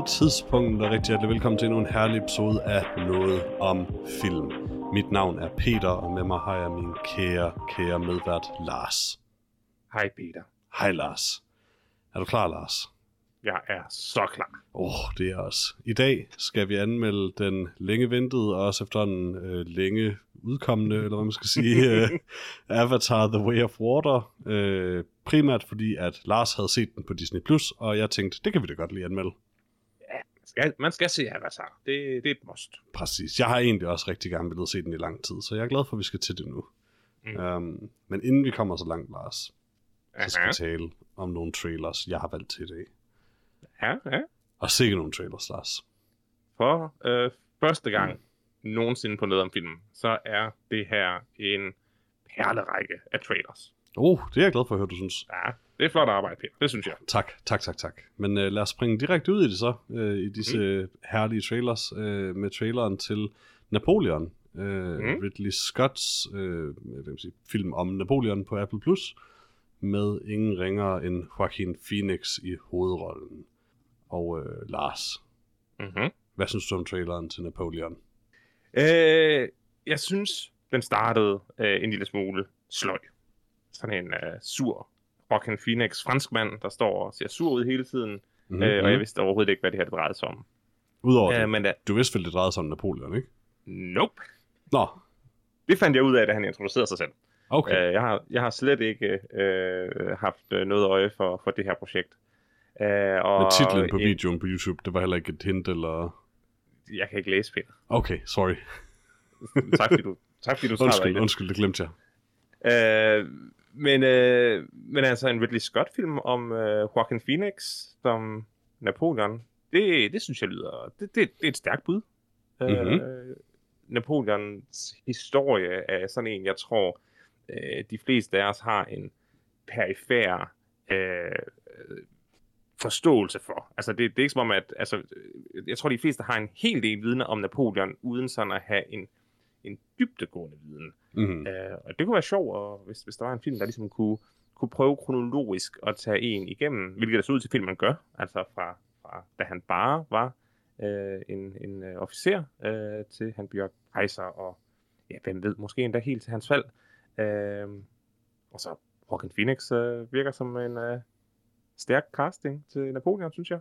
god tidspunkt, og rigtig hjertelig velkommen til endnu en herlig episode af Noget om Film. Mit navn er Peter, og med mig har jeg min kære, kære medvært Lars. Hej Peter. Hej Lars. Er du klar, Lars? Jeg er så klar. Åh, oh, det er også. I dag skal vi anmelde den længe ventede, og også efterhånden øh, længe udkommende, eller hvad man skal sige, øh, Avatar The Way of Water. Øh, primært fordi, at Lars havde set den på Disney+, Plus, og jeg tænkte, det kan vi da godt lige anmelde. Man skal, man skal se Avatar. Det, det er et must. Præcis. Jeg har egentlig også rigtig gerne ville se den i lang tid, så jeg er glad for, at vi skal til det nu. Mm. Um, men inden vi kommer så langt, Lars, så skal vi tale om nogle trailers, jeg har valgt til i dag. Ja, ja. Og sikke nogle trailers, Lars. For øh, første gang mm. nogensinde på noget om filmen, så er det her en perlerække af trailers. Oh, det er jeg glad for at høre, du synes. Ja, det er flot arbejde, Peter. Det synes jeg. Tak, tak, tak, tak. Men uh, lad os springe direkte ud i det så, uh, i disse mm. herlige trailers, uh, med traileren til Napoleon. Uh, mm. Ridley Scotts uh, sige, film om Napoleon på Apple+, Plus med ingen ringere end Joaquin Phoenix i hovedrollen. Og uh, Lars, Mm-hmm. hvad synes du om traileren til Napoleon? Øh, jeg synes, den startede øh, en lille smule sløj. Sådan en øh, sur Joaquin Phoenix, franskmand, der står og ser sur ud hele tiden. Mm-hmm. Øh, og jeg vidste overhovedet ikke, hvad det her det drejede sig om. Udover Øh, det, men da, du vidste vel, det drejede sig om Napoleon, ikke? nope. Nå, Det fandt jeg ud af, da han introducerede sig selv. okay. Øh, jeg, har, jeg har slet ikke øh, haft øh, noget øje for, for det her projekt. Øh, og Men titlen på en- videoen på YouTube, det var heller ikke et hint, eller... Jeg kan ikke læse, Peter. Okay, sorry. Tak fordi du, tak, fordi du Undskyld, undskyld, det glemte jeg. Øh, men, øh, men altså en Ridley Scott-film om øh, Joaquin Phoenix som Napoleon, det, det synes jeg lyder... Det, det, det er et stærkt bud. Mhm. Øh, Napoleons historie er sådan en, jeg tror, øh, de fleste af os har en perifær øh, forståelse for. Altså, det, det er ikke som om, at... Altså, jeg tror, de fleste har en hel del viden om Napoleon, uden sådan at have en, en dybdegående viden. Mm-hmm. Øh, og det kunne være sjovt, og hvis, hvis der var en film, der ligesom kunne, kunne prøve kronologisk at tage en igennem, hvilket der så ud til filmen gør, altså fra, fra da han bare var øh, en, en øh, officer, øh, til han bliver kejser, og ja, hvem ved, måske endda helt til hans fald. Øh, og så Joaquin Phoenix øh, virker som en øh, stærk casting til Napoleon, synes jeg.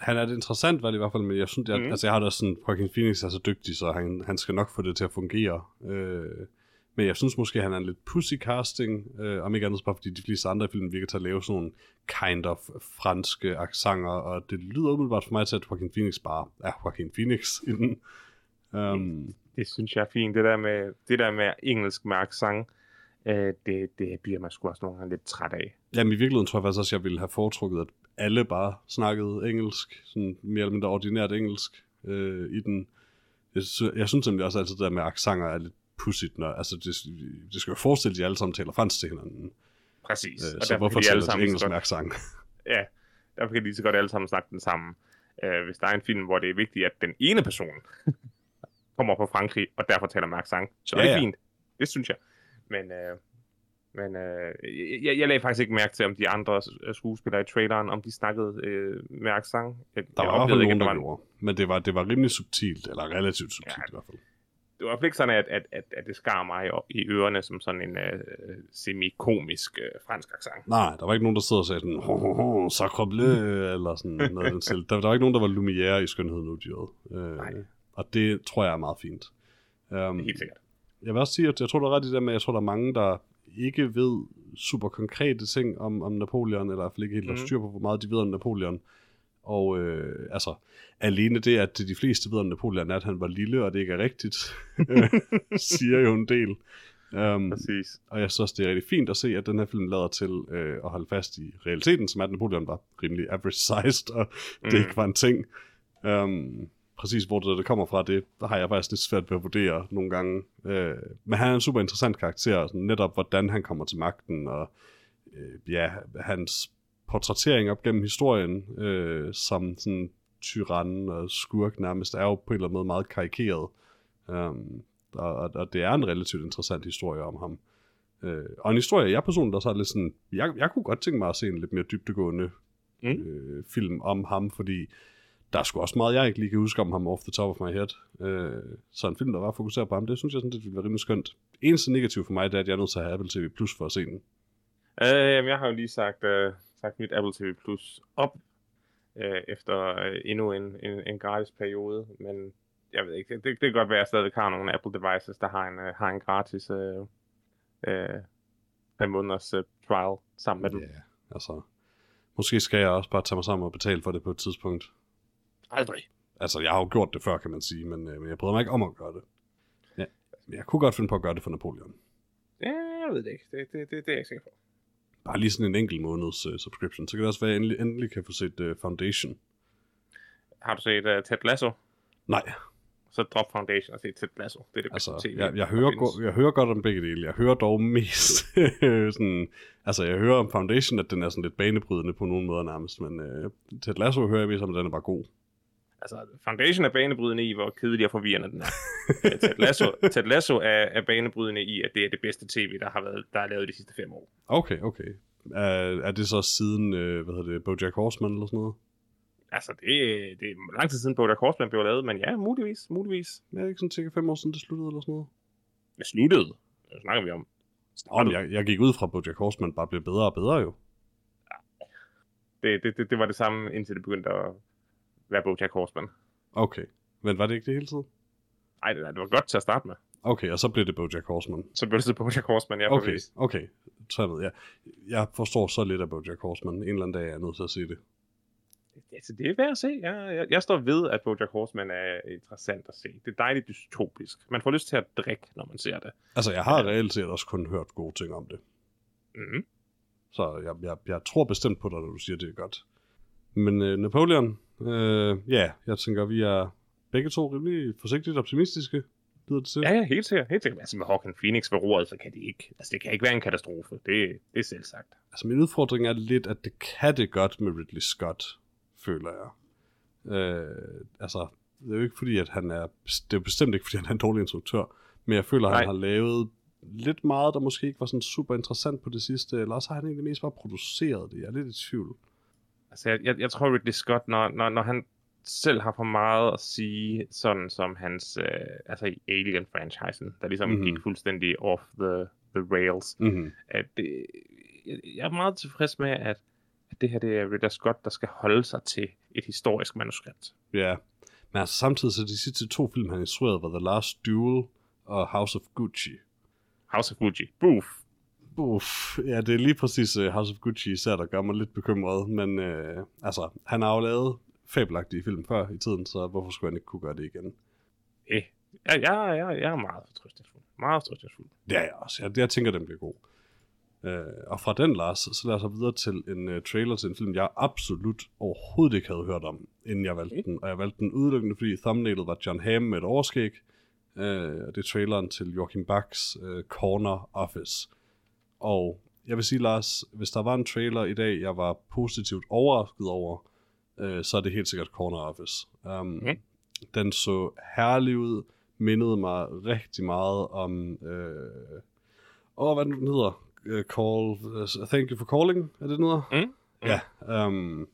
Han er et interessant valg i hvert fald, men jeg synes, jeg, mm. Altså, jeg har da sådan, Joaquin Phoenix er så dygtig, så han, han skal nok få det til at fungere. Øh, men jeg synes måske, han er en lidt pussy casting, øh, om ikke andet bare fordi de fleste andre film virker til at lave sådan nogle kind of franske accenter, og det lyder umiddelbart for mig til, at Joaquin Phoenix bare er Joaquin Phoenix i den. Um, Det synes jeg er fint. Det der med, det der med engelsk med accent, øh, det, det bliver man sgu også nogle gange lidt træt af. Jamen i virkeligheden tror jeg faktisk også, at jeg ville have foretrukket, at alle bare snakkede engelsk, sådan mere eller mindre ordinært engelsk øh, i den. Jeg, sy- jeg synes nemlig også altid, det der med accenter er lidt pudsigt, når, altså det, det skal jo forestille, at de alle sammen taler fransk til hinanden. Præcis. Øh, og så derfor hvorfor de taler de engelsk med accent? ja, derfor kan de så godt alle sammen snakke den samme. Øh, hvis der er en film, hvor det er vigtigt, at den ene person kommer fra Frankrig, og derfor taler med accent, så Ja, er det ja. fint. Det synes jeg. Men, øh, men øh, jeg, jeg lagde faktisk ikke mærke til, om de andre øh, skuespillere i traileren, om de snakkede øh, med accent. Jeg, Der var jeg i hvert fald oplevede nogen, der gjorde. Men det var, det var rimelig subtilt, eller relativt subtilt Ja. i hvert fald. det var ikke sådan, at, at, at, at det skar mig i ørerne som sådan en øh, semi-komisk øh, fransk accent. Nej, der var ikke nogen, der sidder og sagde sådan, ho, ho, ho, sacre bleu, eller sådan noget stil. Der, der var ikke nogen, der var lumiere i skønheden uddyret. Øh, Nej. og det tror jeg er meget fint. Um, Helt sikkert. jeg vil også sige, at jeg tror, der er ret i det med, at jeg tror, der er mange, der ikke ved super konkrete ting om, om Napoleon, eller i hvert fald ikke helt Mhm. styr på, hvor meget de ved om Napoleon. Og øh, altså, alene det, at de fleste ved om Napoleon er, at han var lille, og det ikke er rigtigt, øh, siger jo en del. Um, Præcis. og jeg synes også, det er rigtig fint at se, at den her film lader til øh, at holde fast i realiteten, som er, at Napoleon var rimelig average-sized, og mm. det Mm. ikke var en ting. Um, præcis hvor det, det kommer fra, det har jeg faktisk lidt svært ved at vurdere nogle gange. Øh, men han er en super interessant karakter, sådan netop hvordan han kommer til magten, og øh, ja, hans portrættering op gennem historien, øh, som sådan tyran og skurk nærmest, er jo på en eller anden måde meget karikeret. Um, og, og, og det er en relativt interessant historie om ham. Øh, og en historie, jeg personligt også har lidt sådan, jeg, jeg kunne godt tænke mig at se en lidt mere dybdegående Mm. øh, film om ham, fordi der er sgu også meget, jeg ikke lige kan huske om ham off the top of my head. Øh, så en film, der var fokuseret på ham, det synes jeg sådan, det ville være rimelig skønt. Eneste negativ for mig, det er, at jeg er nødt til at have Apple TV Plus for at se den. Øh, jeg har jo lige sagt, øh, sagt mit Apple TV Plus op øh, efter øh, endnu en, en, en gratis periode, men jeg ved ikke, det, det kan godt være, at jeg stadig har nogle Apple devices, der har en, øh, har en gratis øh, øh, fem måneders øh, trial sammen med dem. Ja, yeah, altså, måske skal jeg også bare tage mig sammen og betale for det på et tidspunkt. Aldrig. Altså, jeg har jo gjort det før, kan man sige, men, øh, men jeg bryder mig ikke om at gøre det. Ja. Jeg kunne godt finde på at gøre det for Napoleon. Ja, jeg ved det ikke. Det, det, det, det er jeg ikke sikker på. Bare lige sådan en enkelt måneds uh, subscription. Så kan det også være, at jeg endelig, endelig kan få set uh, Foundation. Har du set uh, Ted Lasso? Nej, Så drop Foundation og se Ted Lasso. Det er det altså, TV. jeg, jeg, hører, go- jeg hører godt om begge dele. Jeg hører dog mest sådan... Altså, jeg hører om Foundation, at den er sådan lidt banebrydende på nogle måder nærmest, men uh, Ted Lasso hører jeg mest om, at den er bare god. Altså, Foundation er banebrydende i, hvor kedelig og forvirrende den er. Øh, Ted Lasso, Ted Lasso er, er banebrydende i, at det er det bedste tv, der har været der er lavet de sidste fem år. Okay, okay. Er, er det så siden, uh, hvad hedder det, Bojack Horseman eller sådan noget? Altså, det, det er lang tid siden Bojack Horseman blev lavet, men ja, muligvis, muligvis. Er det ikke sådan cirka fem år siden, det sluttede eller sådan noget? Det sluttede. Det snakker vi om. Men jeg, jeg gik ud fra, at Bojack Horseman bare blev bedre og bedre jo. Det, det, det, det var det samme, indtil det begyndte at være Bojack Horseman. Okay. Men var det ikke det hele tiden? Ej, det, det var godt til at starte med. Okay, og så blev det Bojack Horseman. Så blev det så Bojack Horseman, ja, Okay, præcis. okay. Så jeg ved, ja. Jeg forstår så lidt af Bojack Horseman. En eller anden dag er jeg nødt til at se det. Altså, det er værd at se. Jeg, jeg, jeg står ved, at Bojack Horseman er interessant at se. Det er dejligt dystopisk. Man får lyst til at drikke, når man ser det. Altså, jeg har reelt set også kun hørt gode ting om det. Mm-hmm. Så jeg, jeg, jeg tror bestemt på dig, når du siger, det er godt. Men øh, Napoleon, øh, ja, jeg tænker, vi er begge to rimelig forsigtigt optimistiske. Lyder det til? Ja, ja, helt sikkert. Helt sikkert. Altså, med Hawken Phoenix ved roret, så kan det ikke. Altså, det kan ikke være en katastrofe. Det, det er selv sagt. Altså, min udfordring er lidt, at det kan det godt med Ridley Scott, føler jeg. Øh, altså, det er jo ikke fordi, at han er... Det er jo bestemt ikke, fordi han er en dårlig instruktør. Men jeg føler, at han har lavet lidt meget, der måske ikke var sådan super interessant på det sidste. Eller også har han egentlig mest bare produceret det. Jeg er lidt i tvivl. Altså, jeg, jeg, jeg tror Ridley Scott, når, når, når han selv har for meget at sige, sådan som hans, øh, altså i Alien-franchisen, der ligesom Mhm. mm-hmm. gik fuldstændig off the, the rails, Mm-hmm. at det, jeg, jeg er meget tilfreds med, at, at det her det er Ridley Scott, der skal holde sig til et historisk manuskript. Ja. Men altså, samtidig så de sidste to film, han instruerede, var The Last Duel og House of Gucci. House of Fuji. Boof. Uff, ja, det er lige præcis uh, House of Gucci især, der gør mig lidt bekymret. Men uh, altså, han har jo lavet fabelagtige film før i tiden, så hvorfor skulle han ikke kunne gøre det igen? Eh. Jeg, jeg, jeg, jeg er meget fortrøstningsfuld. Meget fortrøstningsfuld. Det er jeg også. Jeg, jeg tænker, den bliver god. Uh, og fra den, Lars, så lad os så videre til en uh, trailer til en film, jeg absolut overhovedet ikke havde hørt om, inden jeg valgte Okay. den. Og jeg valgte den udelukkende, fordi thumbnailet var John Hamm med et overskæg. Uh, og det er traileren til Joachim Bachs uh, Corner Office. Og jeg vil sige, Lars, hvis der var en trailer i dag, jeg var positivt overrasket over, øh, så er det helt sikkert Corner Office. Um, Mhm. Den så herlig ud, mindede mig rigtig meget om... Øh, åh, hvad den hedder? Uh, call, uh, thank you for calling, er det den hedder? Mm. Ja, um,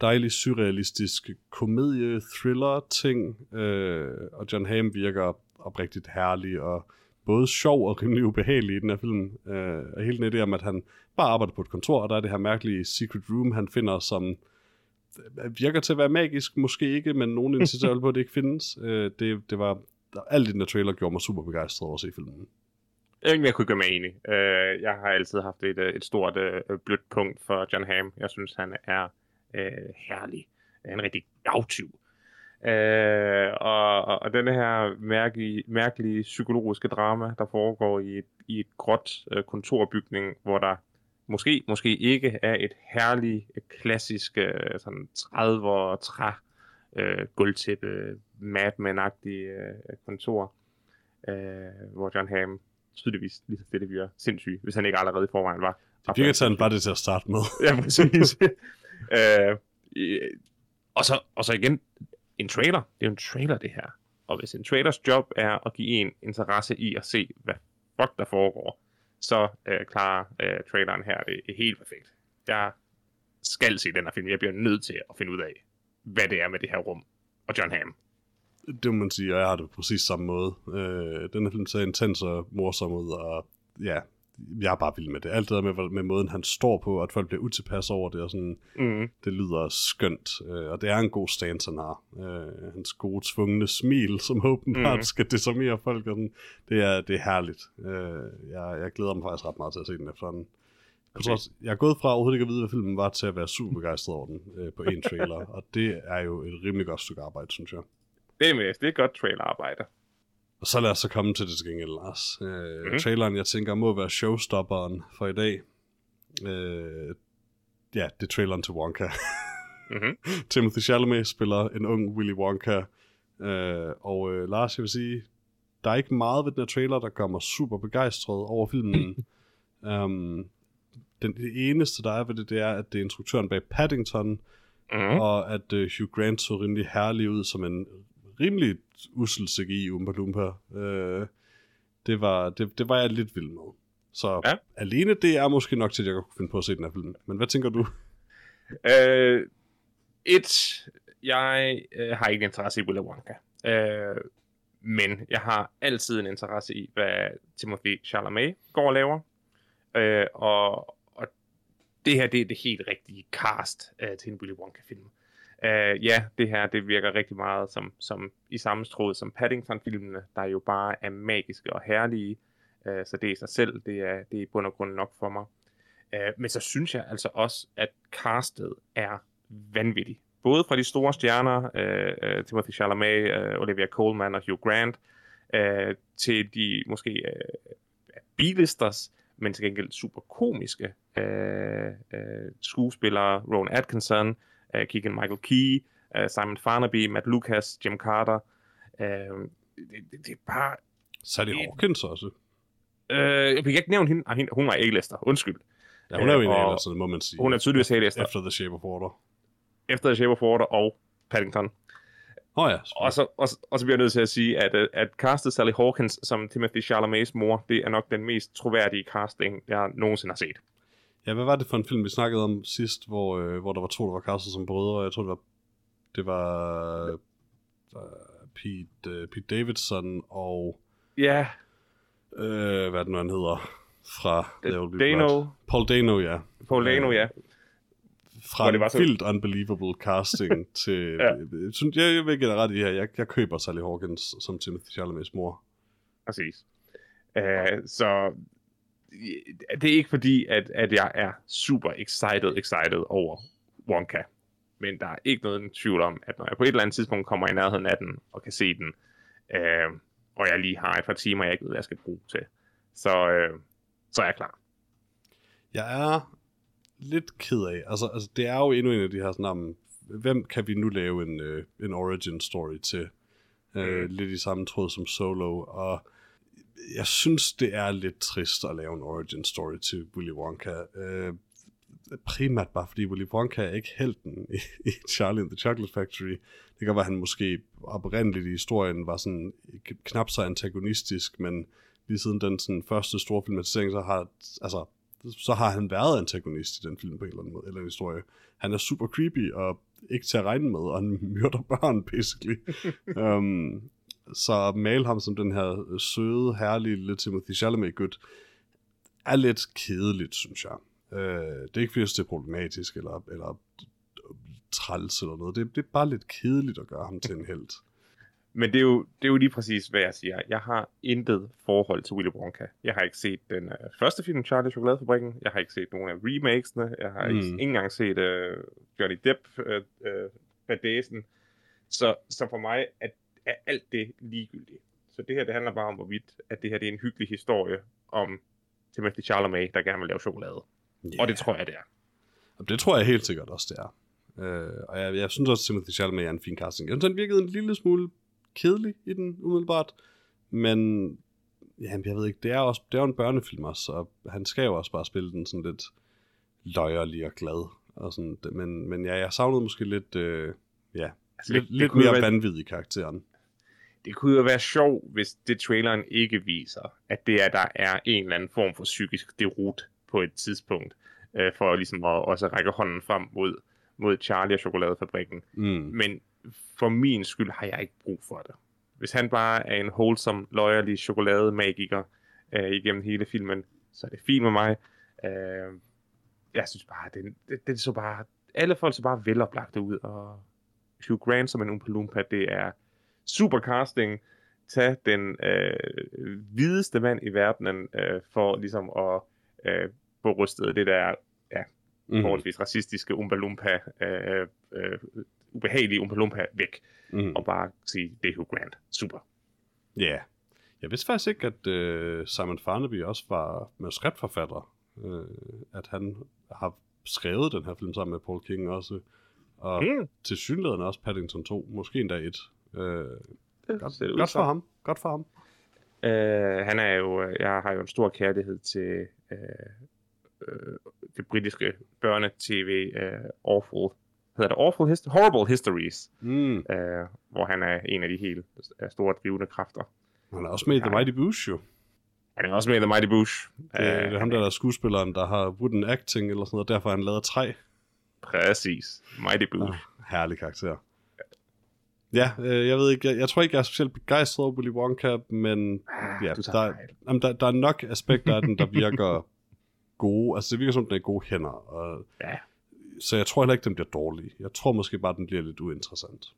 dejlig surrealistisk komedie, thriller ting, øh, og John Hamm virker oprigtigt herlig, og både sjov og rimelig ubehagelig i den her film. Øh, og hele den idé om, at han bare arbejder på et kontor, og der er det her mærkelige secret room, han finder, som øh, virker til at være magisk, måske ikke, men nogen insisterer på, at det ikke findes. Øh, det, det var, alt i den her trailer gjorde mig super begejstret over at se filmen. Jeg, kunne ikke gøre mig enig. Uh, jeg har altid haft et, øh, et stort uh, blødt punkt for John Hamm. Jeg synes, han er uh, herlig. En rigtig gavtyv. Uh, og, og, og denne her mærkelige, mærkelige psykologiske drama, der foregår i et, i et gråt uh, kontorbygning, hvor der måske, måske ikke er et herligt, klassisk uh, sådan 30'er træ uh, gulvtæppe, Mad Men-agtigt uh, kontor, uh, hvor John Hamm tydeligvis lige så stille virker sindssyg, hvis han ikke allerede i forvejen var. Det virker til, at han bare det til at starte med. Ja, præcis. øh, øh, og, så, og så igen, en trailer. Det er jo en trailer, det her. Og hvis en trailers job er at give en interesse i at se, hvad fuck der foregår, så øh, klarer øh, traileren her det er helt perfekt. Jeg skal se den her film. Jeg bliver nødt til at finde ud af, hvad det er med det her rum og John Hamm. Det må man sige, og jeg har det på præcis samme måde. Øh, den her film ser intens og morsom ud, og ja, jeg er bare vild med det. Alt det der med, med måden, han står på, og at folk bliver utilpas over det, og sådan, Mm. det lyder skønt. Øh, og det er en god stance, han har. Øh, hans gode, tvungne smil, som åbenbart Mhm. skal desarmere folk, og sådan, det, er, det er herligt. Øh, jeg, jeg glæder mig faktisk ret meget til at se den efter den. På Okay. trods, jeg er gået fra overhovedet ikke at vide, hvad filmen var, til at være super begejstret over den øh, på en trailer, og det er jo et rimelig godt stykke arbejde, synes jeg. Det er, det er godt trailerarbejde. Og så lad os så komme til det til gengæld, Lars. Øh, Mhm. mm. Traileren, jeg tænker, må være showstopperen for i dag. Øh, ja, det er traileren til Wonka. Mm-hmm. Timothy Chalamet spiller en ung Willy Wonka. Øh, og øh, Lars, jeg vil sige, der er ikke meget ved den her trailer, der mig super begejstret over filmen. um, den, det eneste, der er ved det, det er, at det er instruktøren bag Paddington, Mm-hmm. og at uh, Hugh Grant så rimelig herlig ud som en rimelig ussel CGI Oompa Loompa. Uh, det, var, det, det var jeg lidt vild med. Så Ja. alene det er måske nok til, at jeg kunne finde på at se den her film. Men hvad tænker du? Øh, et, jeg øh, har ikke interesse i Willy Wonka. Øh, men jeg har altid en interesse i, hvad Timothy Chalamet går og laver. Øh, og, og det her, det er det helt rigtige cast øh, til en Willy Wonka-film. Uh, ja, det her, det virker rigtig meget som, som i samme tråd som Paddington-filmene, der jo bare er magiske og herlige. Uh, så det i sig selv, det er, det er i bund og grund nok for mig. Uh, men så synes jeg altså også, at castet er vanvittigt. Både fra de store stjerner, uh, uh, Timothy Chalamet, uh, Olivia Colman og Hugh Grant, uh, til de måske uh, bilisters, men til gengæld super komiske uh, uh, skuespillere, Rowan Atkinson, øh, Keegan Michael Key, øh, Simon Farnaby, Matt Lucas, Jim Carter. Øh, det, det, det er bare... Sally Hawkins også. Øh, jeg fik ikke nævne hende. Ah, hende hun var A-lister, undskyld. Ja, hun er jo en Øh, det må man sige. Hun er tydeligvis A-lister. Efter The Shape of Water. Efter The Shape of Water og Paddington. Åh oh, ja, Og så, og, og så bliver jeg nødt til at sige, at, øh, at castet Sally Hawkins som Timothy Chalamets mor, det er nok den mest troværdige casting, jeg nogensinde har set. Ja, hvad var det for en film, vi snakkede om sidst, hvor, øh, hvor der var to, der var castet som brødre? Jeg tror, det var, det var øh, Pete, øh, Pete Davidson og, Ja, øh, hvad er det nu, han hedder, fra Be Dano, Blood. Paul Dano, ja. Paul Dano, ja. Fra det var så- vildt unbelievable casting til... Ja. ja. synes, jeg, jeg vil give dig ret i her. Jeg, jeg køber Sally Hawkins som Timothy Chalamets mor. Præcis. Uh, så det er ikke fordi, at, at jeg er super excited, excited over Wonka. Men der er ikke noget tvivl om, at når jeg på et eller andet tidspunkt kommer i nærheden af den, og kan se den, uh, og jeg lige har et par timer, jeg ikke ved, hvad jeg skal bruge til, så, uh, så er jeg klar. Jeg er lidt ked af, altså, altså det er jo endnu en af de her sådan, om, hvem kan vi nu lave en, øh, en origin story til? Øh, Mm. lidt i samme tråd som Solo, og jeg synes, det er lidt trist at lave en origin story til Willy Wonka. Øh, primært bare fordi Willy Wonka er ikke helten i, i Charlie and the Chocolate Factory. Det kan være, at han måske oprindeligt i historien var sådan knap så antagonistisk, men lige siden den sådan, første store filmatisering, så har, altså, så har han været antagonist i den film på en eller anden måde, eller en historie. Han er super creepy og ikke til at regne med, og han myrder børn, basically. um, så male ham som den her søde, herlige lille Timothy Chalamet-gut, er lidt kedeligt, synes jeg. Uh, det er ikke, fordi det er problematisk, eller, eller træls eller noget. Det, det er bare lidt kedeligt at gøre ham til en held. Men det er, jo, det er jo lige præcis, hvad jeg siger. Jeg har intet forhold til Willy Wonka. Jeg har ikke set den uh, første film, Charlie Chokoladefabrikken. Jeg har ikke set nogen af remakesene. Jeg har mm. ikke, ikke engang set uh, Johnny Depp uh, uh, Badæsen. Så, så for mig er, er alt det ligegyldigt. Så det her, det handler bare om, hvorvidt at det her det er en hyggelig historie om Timothy Chalamet, der gerne vil lave chokolade. Yeah. Og det tror jeg, det er. Og det tror jeg helt sikkert også, det er. Øh, og jeg, jeg synes også, at Timothy Chalamet er en fin casting. Jeg synes, han virkede en lille smule kedelig i den, umiddelbart. Men, jamen, jeg ved ikke, det er, også, det er jo en børnefilm også, og han skal jo også bare spille den sådan lidt løjerlig og glad. Og sådan, men, men ja, jeg savnede måske lidt, øh, ja, Altså, lidt, det, det, lidt jo mere i karakteren. Det kunne jo være sjovt, hvis det traileren ikke viser, at det er, der er en eller anden form for psykisk derut på et tidspunkt, øh, for ligesom at også række hånden frem mod, mod Charlie og chokoladefabrikken. Mm. Men for min skyld har jeg ikke brug for det. Hvis han bare er en wholesome, loyal chokolademagiker øh, igennem hele filmen, så er det fint med mig. Øh, jeg synes bare, det, det, det så bare... Alle folk så bare veloplagte ud, og Hugh Grant som en Oompa Loompa, det er super casting. Tag den øh, hvideste mand i verdenen øh, for ligesom at øh, få rystet det der Mm. forholdsvis racistiske Oompa Loompa, øh, øh, ubehagelige Oompa Loompa væk, Mm. og bare sige, det er Hugh Grant. Super. Ja. Yeah. Jeg vidste faktisk ikke, at øh, Simon Farnaby også var manuskriptforfatter. Øh, at han har skrevet den her film sammen med Paul King også. Og Mm. til synligheden også Paddington 2, måske endda et. Øh, godt, godt for ham. Godt for ham. Øh, han er jo, jeg har jo en stor kærlighed til øh, øh, det britiske børnetv øh, Awful, hedder det Awful Hist- Horrible Histories, Mm. øh, hvor han er en af de helt øh, store drivende kræfter. Han er også med i The. Mighty Boosh, jo. Han er også med i The Mighty Boosh. Det, det er ham, der er skuespilleren, der har wooden acting eller sådan noget. Derfor han lavet træ. Præcis. Mighty Boosh. Ah, herlig karakter. Ja, øh, jeg ved ikke, jeg, jeg tror ikke, jeg er specielt begejstret over Willy Wonka, men Ah, ja, der, jamen, der, der er nok aspekter af den, der virker gode. Altså, det virker som, den er i gode hænder. Og, Ja. Så jeg tror heller ikke, den bliver dårlig. Jeg tror måske bare, den bliver lidt uinteressant.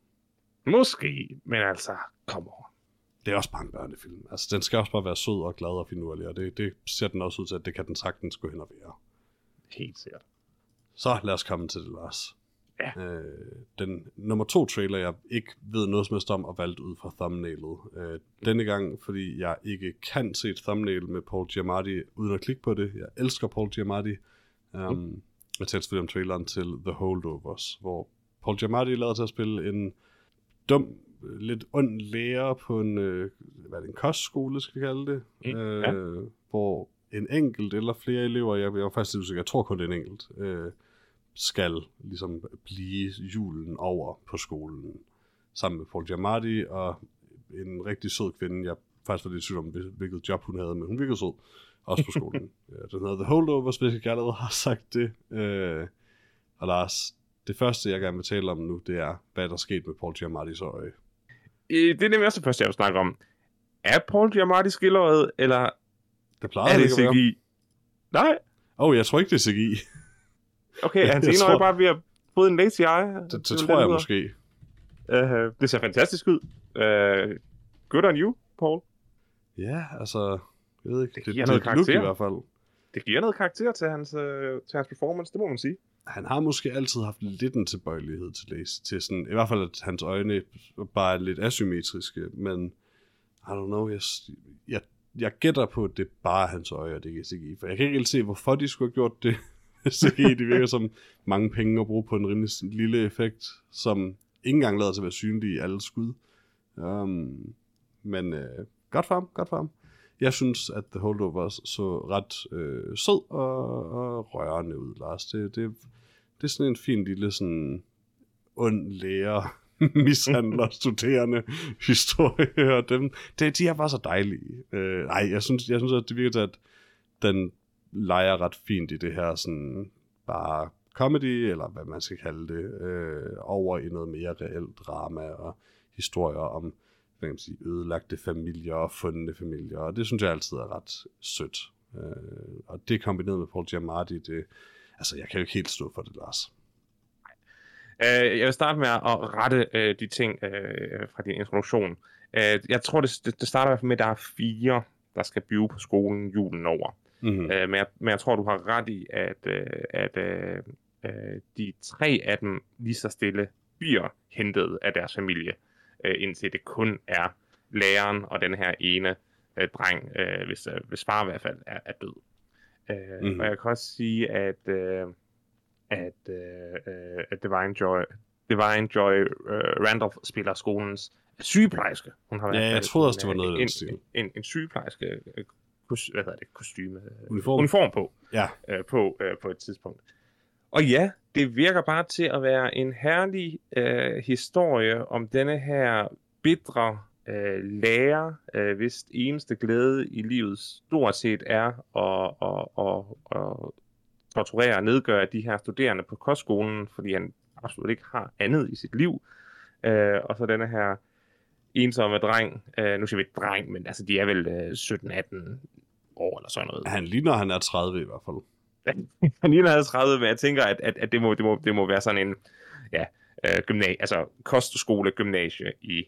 Måske, men altså, kom over. Det er også bare en børnefilm. Altså, den skal også bare være sød og glad og finurlig, og det, det ser den også ud til, at det kan den sagtens gå hen og være. Helt sikkert. Så lad os komme til det, Lars. Ja. Øh, den nummer to trailer, jeg ikke ved noget som helst om, og valgt ud fra thumbnailet. Øh, denne gang, fordi jeg ikke kan se et thumbnail med Paul Giamatti, uden at klikke på det. Jeg elsker Paul Giamatti. Um, mm. Jeg talte selvfølgelig om traileren til The Holdovers, hvor Paul Giamatti er lavet til at spille en dum, lidt ond lærer på en, øh, hvad er det, en kostskole, skal vi kalde det, Mm, øh, ja. hvor en enkelt eller flere elever, jeg, jeg var faktisk lidt usikker, jeg tror kun det er en enkelt, øh, skal ligesom blive julen over på skolen, sammen med Paul Giamatti og en rigtig sød kvinde, jeg faktisk var lidt i tvivl om, hvil- hvilket job hun havde, men hun virkede sød, også på skolen. Den hedder The Holdovers, hvis jeg allerede har sagt det. Øh, og Lars, det første, jeg gerne vil tale om nu, det er, hvad der er sket med Paul Giamattis øje. Øh, Det er nemlig også det første, jeg vil snakke om. Er Paul Giamatti skildret, eller Det plejer er det ikke. CGI? Nej. Åh, oh, jeg tror ikke, det er CGI. Okay, hans ene tror- øje bare ved at få en lazy eye? Det, det vil tror jeg måske. Uh, det ser fantastisk ud. Uh, good on you, Paul. Ja, altså, jeg ved ikke. Det Det, giver det, noget det er et look i karakter. hvert fald. Det giver noget karakter til hans, uh, til hans performance, det må man sige. Han har måske altid haft lidt en tilbøjelighed til læse, til sådan, i hvert fald at hans øjne bare er lidt asymmetriske, men I don't know, jeg, jeg, jeg gætter på, at det er bare hans øje, og det ikke er CGI, for jeg kan ikke helt se, hvorfor de skulle have gjort det. CGI, det virker som mange penge at bruge på en rimelig lille effekt, som ikke engang lader til at være synlig i alle skud. Um, men øh, godt for ham, godt for ham. Jeg synes, at The Holdovers så ret øh, sød og, og rørende ud, Lars. Det, det, det er sådan en fin lille sådan ond lærer mishandler studerende historie, og dem, det, de er bare så dejlige. Øh, nej, jeg synes, jeg synes, at det virker til, at den leger ret fint i det her sådan bare comedy, eller hvad man skal kalde det, øh, over i noget mere reelt drama og historier om hvad kan man sige, ødelagte familier og fundne familier, og det synes jeg altid er ret sødt. Øh, og det kombineret med Paul Giamatti, det, altså jeg kan jo ikke helt stå for det, Lars. Uh, jeg vil starte med at rette uh, de ting uh, fra din introduktion. Uh, jeg tror, det, det, det starter med, at der er fire, der skal blive på skolen julen over. Mm-hmm. Uh, men, jeg, men jeg tror, du har ret i, at, uh, at uh, uh, de tre af dem lige så stille bliver hentet af deres familie, uh, indtil det kun er læreren og den her ene uh, dreng, uh, hvis, uh, hvis far i hvert fald er, er død. Mhm. mm. Og jeg kan også sige, at, uh, at, uh, at Divine Joy, Divine Joy uh, Randolph spiller skolens sygeplejerske. Hun har Ja, jeg troede også, det var noget den en. En, en, en sygeplejerske øh, kos, hvad hedder det, kostyme, øh, Uniform. uniform på, Ja, øh, på, øh, på et tidspunkt. Og ja, det virker bare til at være en herlig øh, historie om denne her bitre øh, lærer, øh, hvis eneste glæde i livet stort set er at, at, at, at torturere og nedgøre de her studerende på kostskolen, fordi han absolut ikke har andet i sit liv. Øh, og så denne her ensomme dreng. Øh, nu siger vi ikke dreng, men altså, de er vel øh, 17-18 år eller sådan noget. Han ligner, han er 30 i hvert fald. han ligner 30, men jeg tænker, at, at, at det, må, det, må, det må være sådan en ja, øh, gymnasie, altså kostskole gymnasie i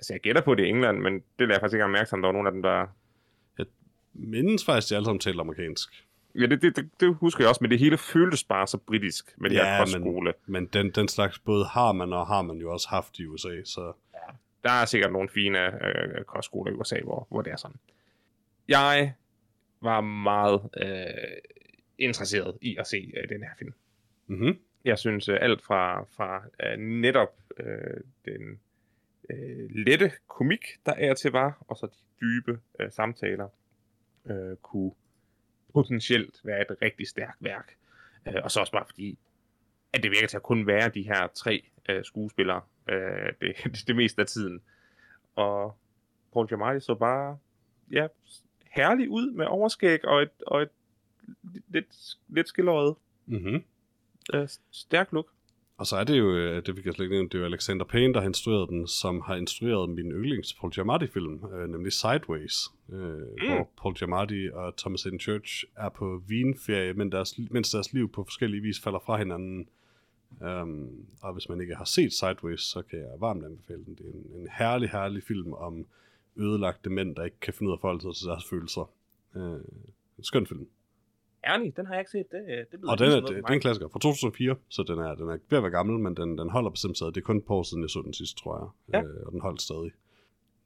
altså jeg gætter på det i England, men det lader jeg faktisk ikke mærke om der var nogen af dem, der... Jeg mindes faktisk, at de alle sammen taler amerikansk. Ja, det, det, det, det, husker jeg også, men det hele føltes bare så britisk med det ja, her kostskole. Men, men den, den slags både har man og har man jo også haft i USA, så... Ja, der er sikkert nogle fine øh, kostskoler i USA, hvor, hvor det er sådan. Jeg var meget øh, interesseret i at se øh, den her film. Mm-hmm. Jeg synes øh, alt fra, fra øh, netop øh, den øh, lette komik, der er til var, og så de dybe øh, samtaler, øh, kunne potentielt være et rigtig stærkt værk. Øh, og så også bare fordi, at det virker til at kun være de her tre øh, skuespillere øh, det, det, det meste af tiden. Og Paul Giamatti så bare ja, herlig ud med overskæg og et, og et lidt, lidt skilløjet. Mm-hmm. Øh, stærk look. Og så er det jo, øh, det vi kan slet ikke nævne, det er jo Alexander Payne, der har instrueret den, som har instrueret min yndlings Paul Giamatti-film, øh, nemlig Sideways, øh, mm. hvor Paul Giamatti og Thomas Hayden Church er på vinferie, men deres, mens deres liv på forskellige vis falder fra hinanden. Um, og hvis man ikke har set Sideways, så kan jeg varmt anbefale den. Det er en, en herlig, herlig film om ødelagte mænd, der ikke kan finde ud af at forholde sig til deres følelser. Uh, en skøn film. Ærlig, den har jeg ikke set. Det, det og den er, det, det er en klassiker fra 2004, så den er, den er ved at være gammel, men den, den holder bestemt stadig. Det er kun et par år siden, jeg så den sidste, tror jeg. Ja. Øh, og den holdt stadig.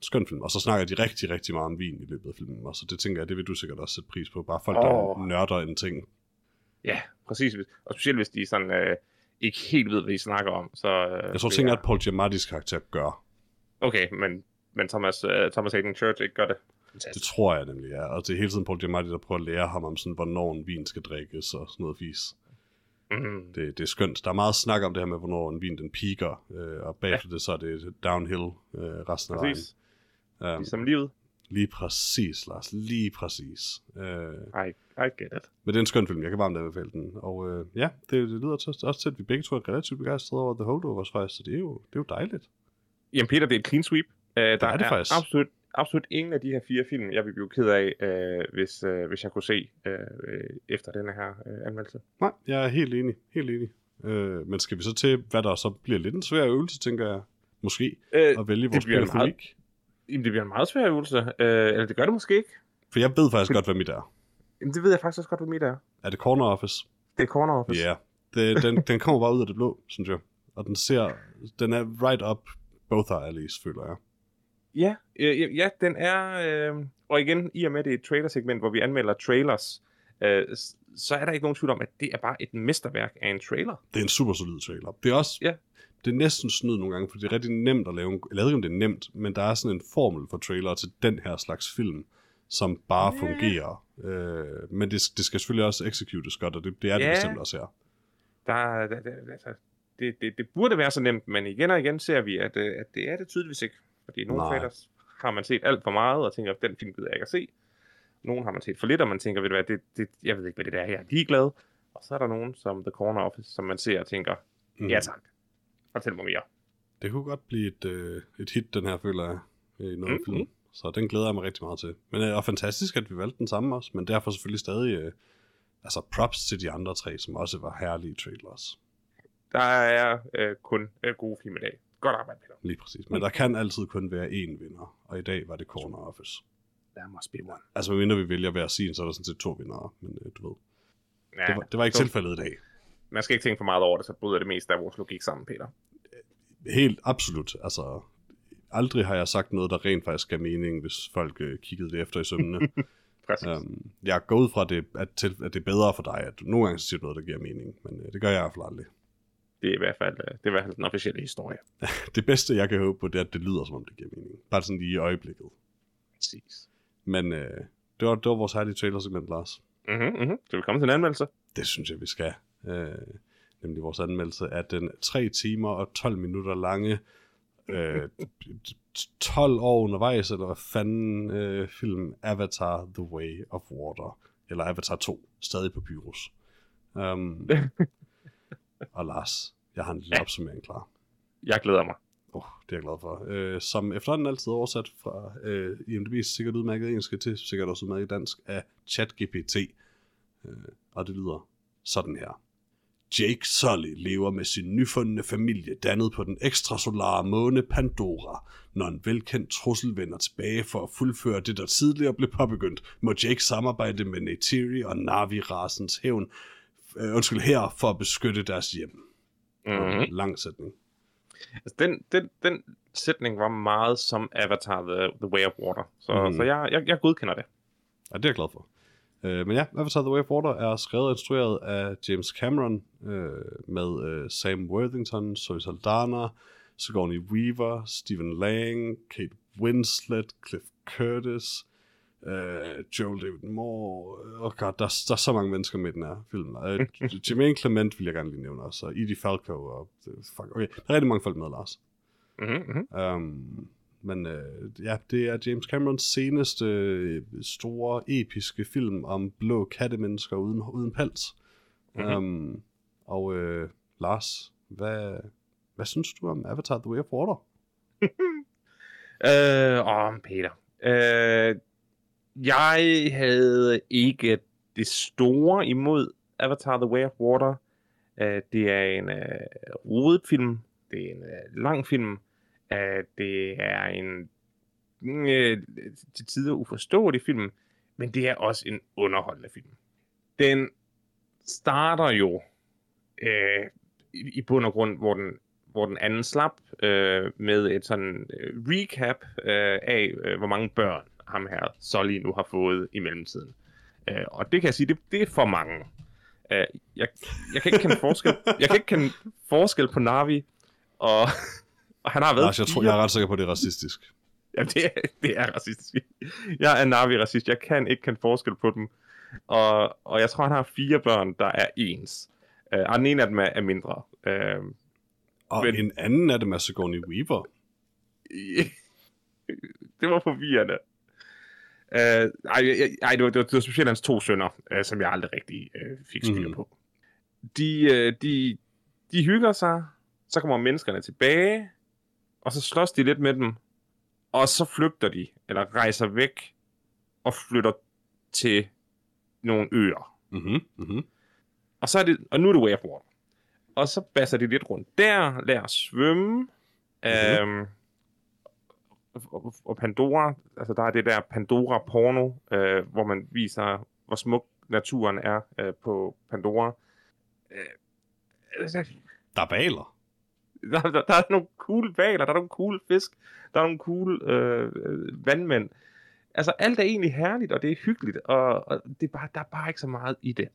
Skøn film. Og så snakker de rigtig, rigtig meget om vin i løbet af filmen. Og så det tænker jeg, det vil du sikkert også sætte pris på. Bare folk, oh. der nørder en ting. Ja, præcis. Og specielt hvis de sådan, øh, ikke helt ved, hvad de snakker om. Så, øh, jeg tror, tænker, at Paul Giamatti's karakter gør. Okay, men, men Thomas, uh, Thomas Hayden Church ikke gør det. Fantastisk. Det tror jeg nemlig, ja. Og det er hele tiden Paul Giamatti, der prøver at lære ham om, sådan, hvornår en vin skal drikkes og sådan noget fis. Mm. Det, det er skønt. Der er meget snak om det her med, hvornår en vin den piker, øh, og bagefter ja. det, så er det downhill øh, resten af præcis. vejen. Um, ligesom livet. Lige præcis, Lars. Lige præcis. Uh, I, I get it. Men det er en skøn film. Jeg kan varmt anbefale den. Og uh, ja, det, det lyder til, også til, at vi begge to er relativt begejstrede over The Holdovers faktisk, så det er jo, det er jo dejligt. Jamen Peter, det er et clean sweep. Uh, der er, det er faktisk. absolut absolut ingen af de her fire film, jeg vil blive ked af, øh, hvis, øh, hvis jeg kunne se øh, efter denne her øh, anmeldelse. Nej, jeg er helt enig. Helt enig. Øh, men skal vi så til, hvad der så bliver lidt en svær øvelse, tænker jeg, måske, øh, at vælge vores meget, Jamen, det bliver en meget svær øvelse. Øh, eller det gør det måske ikke. For jeg ved faktisk For, godt, hvad mit er. Jamen, det ved jeg faktisk også godt, hvad mit er. Er det Corner Office? Det er Corner Office. Ja. Yeah. den, den kommer bare ud af det blå, synes jeg. Og den ser, den er right up both our alleys, føler jeg. Ja, øh, ja den er... Øh, og igen, i og med det er et trailer-segment, hvor vi anmelder trailers, øh, så er der ikke nogen tvivl om, at det er bare et mesterværk af en trailer. Det er en super solid trailer. Det er også... Ja. Det er næsten snyd nogle gange, for det er rigtig nemt at lave en... Jeg ved ikke, om det er nemt, men der er sådan en formel for trailer til den her slags film, som bare yeah. fungerer. Øh, men det, det skal selvfølgelig også executes godt, og det, det er det yeah. bestemt også her. Der, der, der, altså, det, det, det burde være så nemt, men igen og igen ser vi, at, øh, at det er det tydeligvis ikke. Fordi nogle trailers har man set alt for meget, og tænker, at den film gider jeg ikke at se. Nogle har man set for lidt, og man tænker, ved du hvad, det, det, jeg ved ikke, hvad det er, jeg er ligeglad. Og så er der nogen, som The Corner Office, som man ser og tænker, mm. ja tak, fortæl mig mere. Det kunne godt blive et, øh, et hit, den her, føler jeg, i noget mm, film. Mm. Så den glæder jeg mig rigtig meget til. Men det øh, er fantastisk, at vi valgte den samme også, men derfor selvfølgelig stadig øh, altså props til de andre tre, som også var herlige trailers. Der er øh, kun øh, gode film i dag. Godt arbejde, Peter. Lige præcis. Men der kan altid kun være én vinder, og i dag var det Corner Office. Der must be one. Altså, mindre vi vælger hver sin, så er der sådan set to vinder, men øh, du ved. Ja, det, var, det var ikke så... tilfældet i dag. Man skal ikke tænke for meget over det, så bryder det meste af vores logik sammen, Peter. Helt absolut. Altså, aldrig har jeg sagt noget, der rent faktisk gav mening, hvis folk øh, kiggede det efter i sømmene. Præcis. Um, jeg går ud fra, det, at, til, at det er bedre for dig, at du nogle gange siger noget, der giver mening, men øh, det gør jeg i hvert fald aldrig. Det er i hvert fald, øh, det er i hvert fald den officielle historie. det bedste, jeg kan håbe på, det er, at det lyder, som om det giver mening. Bare sådan lige i øjeblikket. Præcis. Men øh, det, var, det var vores herlige trailer segment, Lars. Mhm, mhm. Skal vi komme til en anmeldelse? Det synes jeg, vi skal. Øh, nemlig vores anmeldelse af den 3 timer og 12 minutter lange øh, 12 år undervejs, eller hvad fanden øh, film Avatar The Way of Water, eller Avatar 2, stadig på Pyrus. Um, og Lars, Jeg har en lille Ja. opsummering klar. Jeg glæder mig. Oh, det er jeg glad for. Øh, som efterhånden altid er oversat fra øh, IMDb's sikkert udmærket engelsk til sikkert også udmærket dansk af ChatGPT. Øh, og det lyder sådan her. Jake Sully lever med sin nyfundne familie dannet på den ekstrasolare måne Pandora. Når en velkendt trussel vender tilbage for at fuldføre det, der tidligere blev påbegyndt, må Jake samarbejde med Neytiri og Navi-rasens hævn, øh, undskyld, her for at beskytte deres hjem. Mm-hmm. Lang sætning. Altså, den, den, den sætning var meget som Avatar The, the Way of Water. Så, mm. så jeg, jeg, jeg godkender det. Ja, det er jeg glad for. Øh, men ja, Avatar The Way of Water er skrevet og instrueret af James Cameron øh, med øh, Sam Worthington, Zoe Saldana, Sigourney Weaver, Stephen Lang, Kate Winslet, Cliff Curtis, øh, Joel David Moore. Åh oh god, der, der er så mange mennesker med i den her film. Øh, Jermaine Clement vil jeg gerne lige nævne også, og Edie Falco. Og, fuck, okay, der er rigtig mange folk med, Lars. Mm-hmm. Um, men øh, ja, det er James Camerons seneste øh, store, episke film om blå kattemennesker uden, uden pels. Mhm. Mm-hmm. Um, og øh, Lars, hvad, hvad synes du om Avatar The Way of Water? Øh, åh, Peter. Øh, jeg havde ikke det store imod Avatar The Way of Water. Øh, det er en øh, rodet film. Det er en øh, lang film. Øh, det er en mm, øh, til tider uforståelig film. Men det er også en underholdende film. Den starter jo øh, i, i bund og grund, hvor den hvor den anden slap øh, med et sådan øh, recap øh, af, øh, hvor mange børn ham her Solly nu har fået i mellemtiden. Øh, og det kan jeg sige, det, det er for mange. Øh, jeg, jeg kan ikke kende forskel, jeg kan ikke kende forskel på Navi, og, og han har været Lars, jeg, tror, jeg er ret sikker på, at det er racistisk. Ja, det er, det er racistisk. Jeg er Navi-racist. Jeg kan ikke kende forskel på dem. Og, og jeg tror, han har fire børn, der er ens. Uh, og den ene af dem er, er mindre. Uh, Og Men- en anden af dem er Sigourney Weaver. det var forvirrende. Uh, ej, ej, det var, det, var, det var specielt hans to sønner, uh, som jeg aldrig rigtig uh, fik styr Mhm. på. De, uh, de, de hygger sig, så kommer menneskerne tilbage, og så slås de lidt med dem, og så flygter de, eller rejser væk, og flytter til nogle øer. Mm-hmm. Mm-hmm. Og så er det, og nu er det water. Og så basser de lidt rundt der, lærer at svømme. Mm-hmm. Øhm, og, og Pandora, altså der er det der Pandora-porno, øh, hvor man viser, hvor smuk naturen er øh, på Pandora. Øh, altså, Der er baler. Der, der, der er nogle cool valer, der er nogle cool fisk, der er nogle cool øh, vandmænd. Altså alt er egentlig herligt, og det er hyggeligt, og, og det er bare, der er bare ikke så meget i det.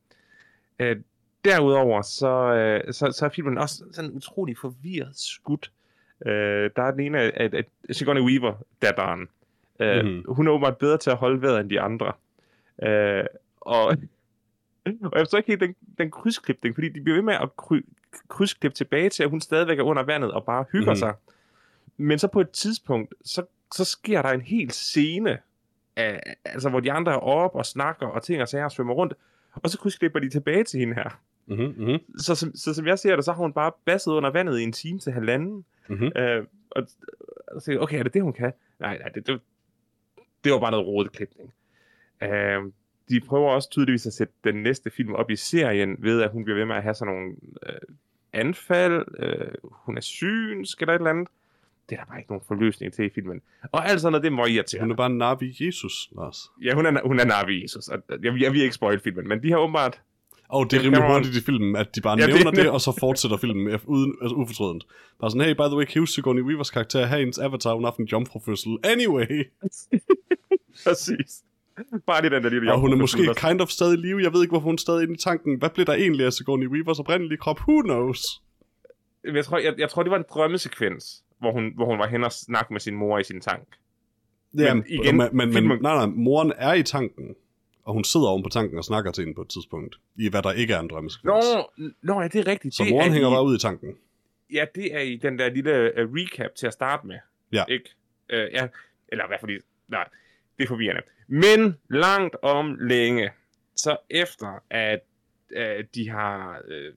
Øh, derudover, så, øh, så, så er filmen også sådan utrolig forvirret skudt. Øh, der er den ene af, af, af Sigourney Weaver, datteren. Øh, Mhm. mm-hmm. Hun er åbenbart bedre til at holde vejret end de andre. Øh, og, og jeg forstår ikke helt den, den krydsklipning, fordi de bliver ved med at kry, krydsklippe tilbage til, at hun stadigvæk er under vandet og bare hygger mm. sig. Men så på et tidspunkt, så, så sker der en hel scene, af, altså hvor de andre er oppe og snakker og ting og sager og svømmer rundt, og så krydsklipper de tilbage til hende her. Mm-hmm. Så, som- så som jeg ser det, så har hun bare basset under vandet i en time til halvanden. Mm-hmm. Øh, og, og så okay, er det det, hun kan? Nej, nej, det, det, det var bare noget rodet klipning. Øh, de prøver også tydeligvis at sætte den næste film op i serien, ved at hun bliver ved med at have sådan nogle øh, anfald, øh, hun er synsk eller et eller andet. Det er der bare ikke nogen forløsning til i filmen. Og alt sådan noget, det meget irriterende. Hun er bare Navi Jesus, Lars. Ja, hun er, hun er Navi Jesus, og jeg, jeg vil ikke spoil filmen, men de har åbenbart... Og det er rimelig hurtigt i filmen, at de bare Ja, ja, det- nævner det, og så fortsætter filmen uden, altså ufortrødent. Bare sådan, hey, by the way, kan Sigourney Weavers karakter her, hendes avatar, hun har haft en jomfrufødsel. Anyway, Præcis. Bare det den der lille og hun er måske kind of stadig i live. Jeg ved ikke, hvorfor hun er stadig inde i tanken. Hvad blev der egentlig af Sigourney Weavers oprindelige krop? Who knows? Jeg tror, jeg, jeg tror, det var en drømmesekvens, hvor hun, hvor hun var hen og snakke med sin mor i sin tank. Ja, Men igen, men, men, men filmen- nej, nej, moren er i tanken, og hun sidder oven på tanken og snakker til hende på et tidspunkt, i hvad der ikke er en drømmesekvens. Nå, nå ja, det er rigtigt. Så det moren er hænger i, bare ud i tanken. Ja, det er i den der lille uh, recap til at starte med. Ja. Ikke? Uh, ja, eller i hvert fald, nej, det er forvirrende. Men langt om længe, så efter at at de har øh,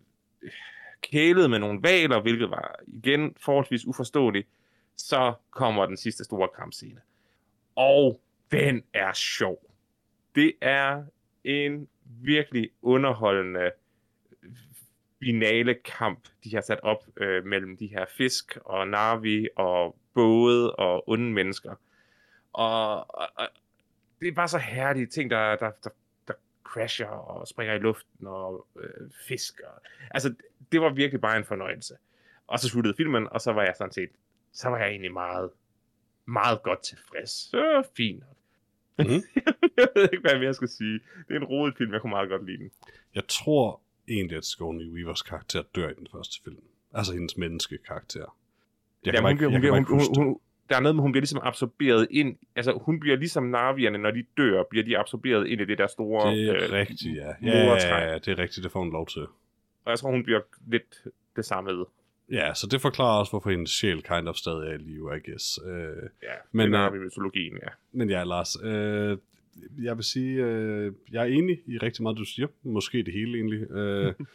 kælet med nogle valer, hvilket var igen forholdsvis uforståeligt. Så kommer den sidste store kampscene. Og den er sjov. Det er en virkelig underholdende finale kamp, de har sat op øh, mellem de her fisk og Navi og både og onde mennesker. Og, og, og det er bare så herlige ting, der, der, der, der crasher og springer i luften og øh, fisk. Og, altså, det var virkelig bare en fornøjelse. Og så sluttede filmen, og så var jeg sådan set, så var jeg egentlig meget, meget godt tilfreds. Så fint. Mm. jeg ved ikke, hvad jeg skal sige. Det er en rodet film, jeg kunne meget godt lide den. Jeg tror egentlig, at Sigourney Weavers karakter dør i den første film. Altså hendes menneskekarakter. Jeg kan ja, hun, ikke, hun, jeg hun, hun, hun, der er noget med, hun bliver ligesom absorberet ind, altså hun bliver ligesom Navierne, når de dør, bliver de absorberet ind i det der store... Det er øh, rigtigt, ja. Ja, ja, ja, det er rigtigt, det får hun lov til. Og jeg tror, hun bliver lidt det samme. Ja, så det forklarer også, hvorfor hendes sjæl kind of stadig er i live, I guess. Uh, ja, men, det er uh, mytologien, ja. Men ja, Lars, uh, jeg vil sige, uh, jeg er enig i rigtig meget, du siger. Måske det hele egentlig. Uh,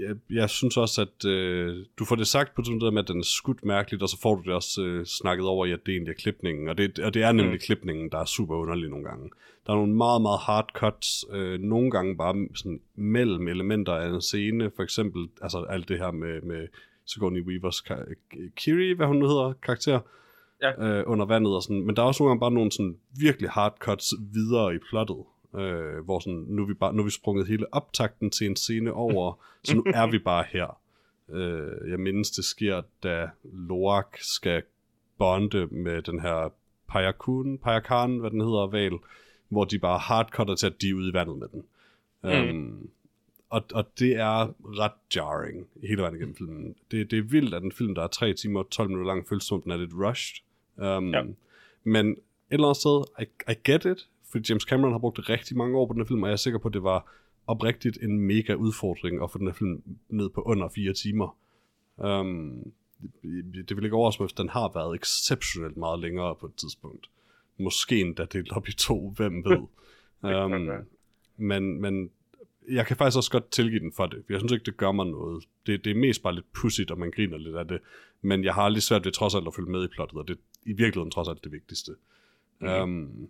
jeg, jeg synes også, at øh, du får det sagt på sådan noget med, at den er skudt mærkeligt, og så får du det også øh, snakket over i, at det egentlig er klipningen. Og det, og det er nemlig mm. klipningen, der er super underlig nogle gange. Der er nogle meget, meget hard cuts, øh, nogle gange bare sådan mellem elementer af en scene. For eksempel, altså alt det her med, med Sigourney Weavers Kiri, hvad hun nu hedder, karakter, ja. øh, under vandet og sådan. Men der er også nogle gange bare nogle sådan virkelig hard cuts videre i plottet øh, hvor sådan, nu, er vi bare, nu er vi sprunget hele optakten til en scene over, så nu er vi bare her. Øh, jeg mindes, det sker, da Loak skal bonde med den her Payakun, Payakan, hvad den hedder, val, hvor de bare hardcutter til, at de er ude i vandet med den. Mm. Um, og, og det er ret jarring hele vejen igennem filmen. Det, det er vildt, at en film, der er 3 timer og 12 minutter lang, føles som den er lidt rushed. Um, ja. Men et eller andet sted, I, I get it fordi James Cameron har brugt rigtig mange år på den her film, og jeg er sikker på, at det var oprigtigt en mega udfordring at få den her film ned på under fire timer. Um, det vil ikke overraske mig, hvis den har været exceptionelt meget længere på et tidspunkt. Måske endda delt op i to, hvem ved. um, men, men jeg kan faktisk også godt tilgive den for det. Jeg synes ikke, det gør mig noget. Det, det er mest bare lidt pudsigt, og man griner lidt af det. Men jeg har aldrig svært ved trods alt at følge med i plottet, og det er i virkeligheden trods alt det vigtigste. Mm. Um,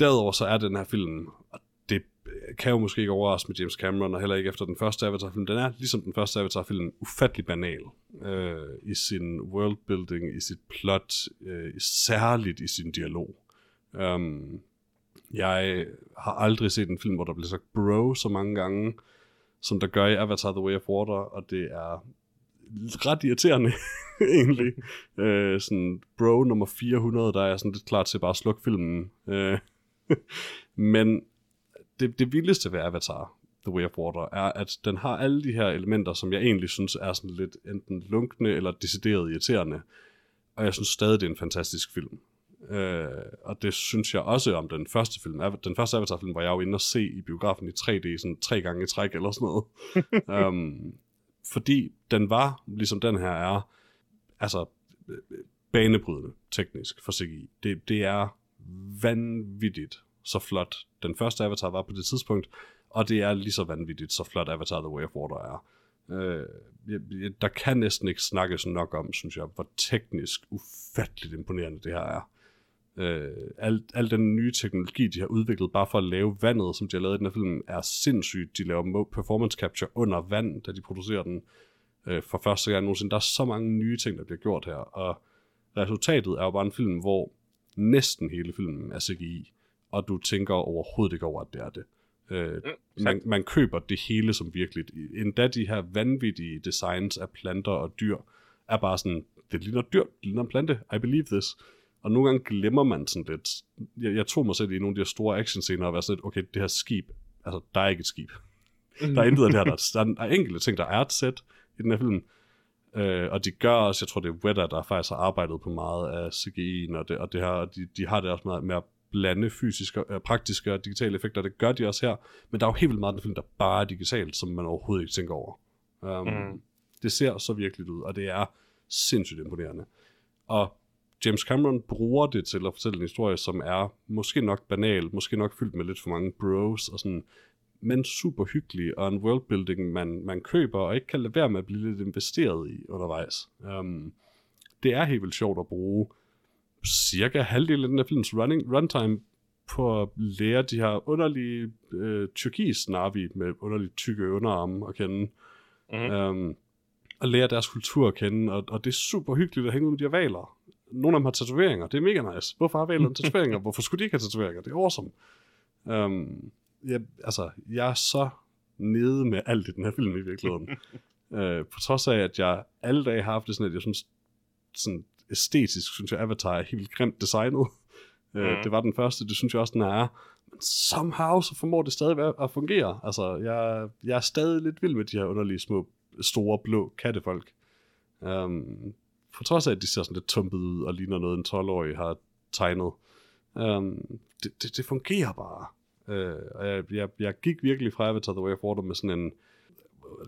Derudover så er den her film, og det kan jo måske ikke overraske med James Cameron, og heller ikke efter den første Avatar-film, den er ligesom den første Avatar-film ufattelig banal øh, i sin worldbuilding, i sit plot, øh, særligt i sin dialog. Um, jeg har aldrig set en film, hvor der bliver sagt bro så mange gange, som der gør i Avatar The Way of Water, og det er ret irriterende, egentlig. øh, sådan, bro nummer 400, der er sådan lidt klar til bare at slukke filmen. Øh, Men det, det vildeste ved Avatar, The Way of Water, er, at den har alle de her elementer, som jeg egentlig synes er sådan lidt enten lunkne eller decideret irriterende. Og jeg synes stadig, det er en fantastisk film. Øh, og det synes jeg også om den første film. Den første Avatar-film var jeg jo inde og se i biografen i 3D, sådan tre gange i træk eller sådan noget. um, fordi den var, ligesom den her er, altså banebrydende teknisk for CGI. Det, det er vanvittigt så flot den første Avatar var på det tidspunkt, og det er lige så vanvittigt, så flot Avatar The Way of Water er. Øh, der kan næsten ikke snakkes nok om, synes jeg, hvor teknisk ufatteligt imponerende det her er. Øh, al, al den nye teknologi, de har udviklet bare for at lave vandet, som de har lavet i den her film, er sindssygt. De laver performance capture under vand, da de producerer den øh, for første gang nogensinde. Der er så mange nye ting, der bliver gjort her, og resultatet er jo bare en film, hvor næsten hele filmen er CGI, og du tænker overhovedet ikke over, at det er det. Øh, mm, man, man køber det hele som virkelig. Endda de her vanvittige designs af planter og dyr, er bare sådan, det ligner dyr, det ligner en plante, I believe this. Og nogle gange glemmer man sådan lidt. Jeg, jeg tog mig selv i nogle af de her store actionscener og var sådan lidt, okay, det her skib, altså der er ikke et skib. der er intet af det her, der, der er enkelte ting, der er et sæt i den her film, Øh, og de gør også, jeg tror det er Weta, der faktisk har arbejdet på meget af CGI'en, og det, og det her, og de, de har det også med, med at blande fysiske, øh, praktiske og digitale effekter, det gør de også her, men der er jo helt vildt meget af den film, der bare er digitalt, som man overhovedet ikke tænker over. Um, mm. Det ser så virkelig ud, og det er sindssygt imponerende. Og James Cameron bruger det til at fortælle en historie, som er måske nok banal, måske nok fyldt med lidt for mange bros, og sådan, men super hyggelig, og en worldbuilding, man, man køber, og ikke kan lade være med at blive lidt investeret i undervejs. Um, det er helt vildt sjovt at bruge cirka halvdelen af den her films running, runtime på at lære de her underlige øh, tyrkis Navi med underlige tykke underarme at kende. Mhm. Um, og lære deres kultur at kende, og, og det er super hyggeligt at hænge ud med de her valer. Nogle af dem har tatoveringer, det er mega nice. Hvorfor har valerne tatoveringer? Hvorfor skulle de ikke have tatoveringer? Det er awesome. Um, jeg, altså, jeg er så nede med alt i den her film i virkeligheden. uh, på trods af, at jeg alle dage har haft det sådan, at jeg synes, sådan æstetisk, synes jeg, Avatar er helt grimt designet. Mhm. Det var den første, det synes jeg også, den er. Men somehow, så formår det stadig at- fungere. Altså, jeg, jeg er stadig lidt vild med de her underlige små, store, blå kattefolk. Um, på trods af, at de ser sådan lidt tumpet ud og ligner noget, en 12-årig har tegnet. Um, det, det, det fungerer bare. Uh, og jeg, jeg, jeg gik virkelig fra Avatar The Way of Water med sådan en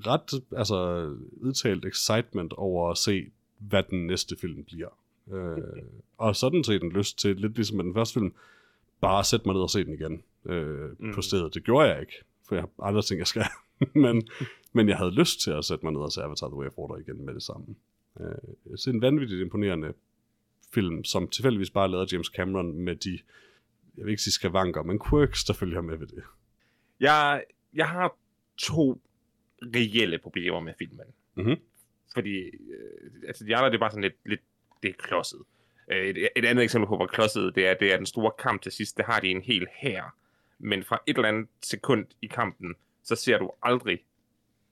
ret altså, udtalt excitement over at se, hvad den næste film bliver. Uh, og sådan set en lyst til, lidt ligesom med den første film, bare sætte mig ned og se den igen uh, mm. På stedet. Det gjorde jeg ikke, for jeg har andre ting, jeg skal. men, men jeg havde lyst til at sætte mig ned og se Avatar The Way of Water igen med det samme. Uh, det er en vanvittigt imponerende film, som tilfældigvis bare lavede James Cameron med de, jeg vil ikke sige skavanker, men quirks, der følger med ved det. Jeg, jeg har to reelle problemer med filmen. Mhm. Fordi, øh, altså de andre, det er bare sådan lidt, lidt det er klodset. Øh, et, et andet eksempel på, hvor klodset det er, det er den store kamp til sidst. Det har de en hel hær. Men fra et eller andet sekund i kampen, så ser du aldrig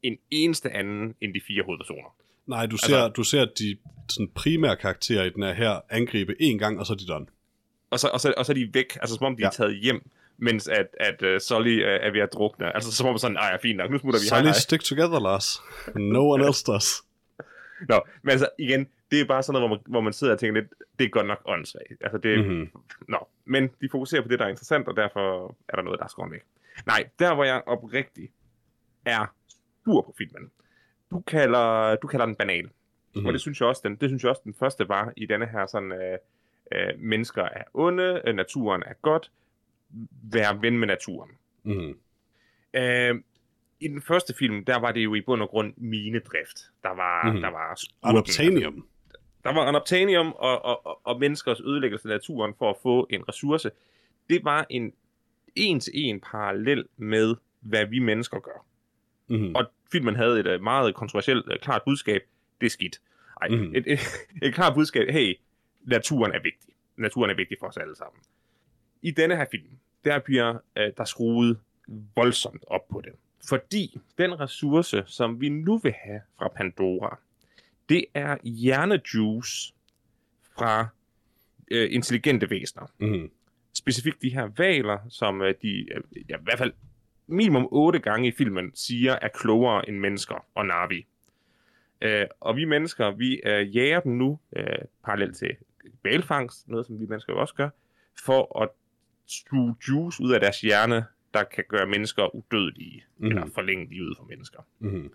en eneste anden end de fire hovedpersoner. Nej, du Altså- ser, du ser de sådan, primære karakterer i den her, her angribe én gang, og så er de done. Og så, og så, og så er de væk, altså som om de ja. Er taget hjem, mens at, at uh, Sully uh, er ved at drukne. Altså som om sådan, ej, fint nok, nu smutter vi Så hej, stick together, Lars. No one else does. Nå, men altså igen, det er bare sådan noget, hvor man, hvor man sidder og tænker lidt, det er godt nok åndssvagt. Altså det, mm-hmm. Nå, men de fokuserer på det, der er interessant, og derfor er der noget, der er skåret væk. Nej, der hvor jeg oprigtigt er sur på filmen. Du kalder, du kalder den banal. Mm. Mm-hmm. Og det synes jeg også, den, det synes jeg også, den første var i denne her sådan, øh, øh, mennesker er onde, øh, naturen er godt, vær ven med naturen. Mm-hmm. Øh, I den første film, der var det jo i bund og grund minedrift. Der var, mm. der var. Unobtainium. Der var unobtainium og, og, og, og menneskers ødelæggelse af naturen for at få en ressource. Det var en en til en parallel med, hvad vi mennesker gør. Mm-hmm. Og filmen havde et øh, meget kontroversielt, øh, klart budskab. Det er skidt. Ej, mm. et, et, et klart budskab. Hey, naturen er vigtig. Naturen er vigtig for os alle sammen. I denne her film, der bliver øh, der skruet voldsomt op på det. Fordi den ressource, som vi nu vil have fra Pandora, det er hjernejuice fra øh, intelligente væsener Mm-hmm. specifikt de her valer, som øh, de øh, ja, i hvert fald minimum otte gange i filmen siger er klogere end mennesker og Navi. Øh, og vi mennesker, vi øh, jager dem nu, øh, parallelt til valfangst, noget som vi mennesker også gør, for at suge juice ud af deres hjerne, der kan gøre mennesker udødelige, mm. Eller forlænge livet for mennesker. Mm-hmm.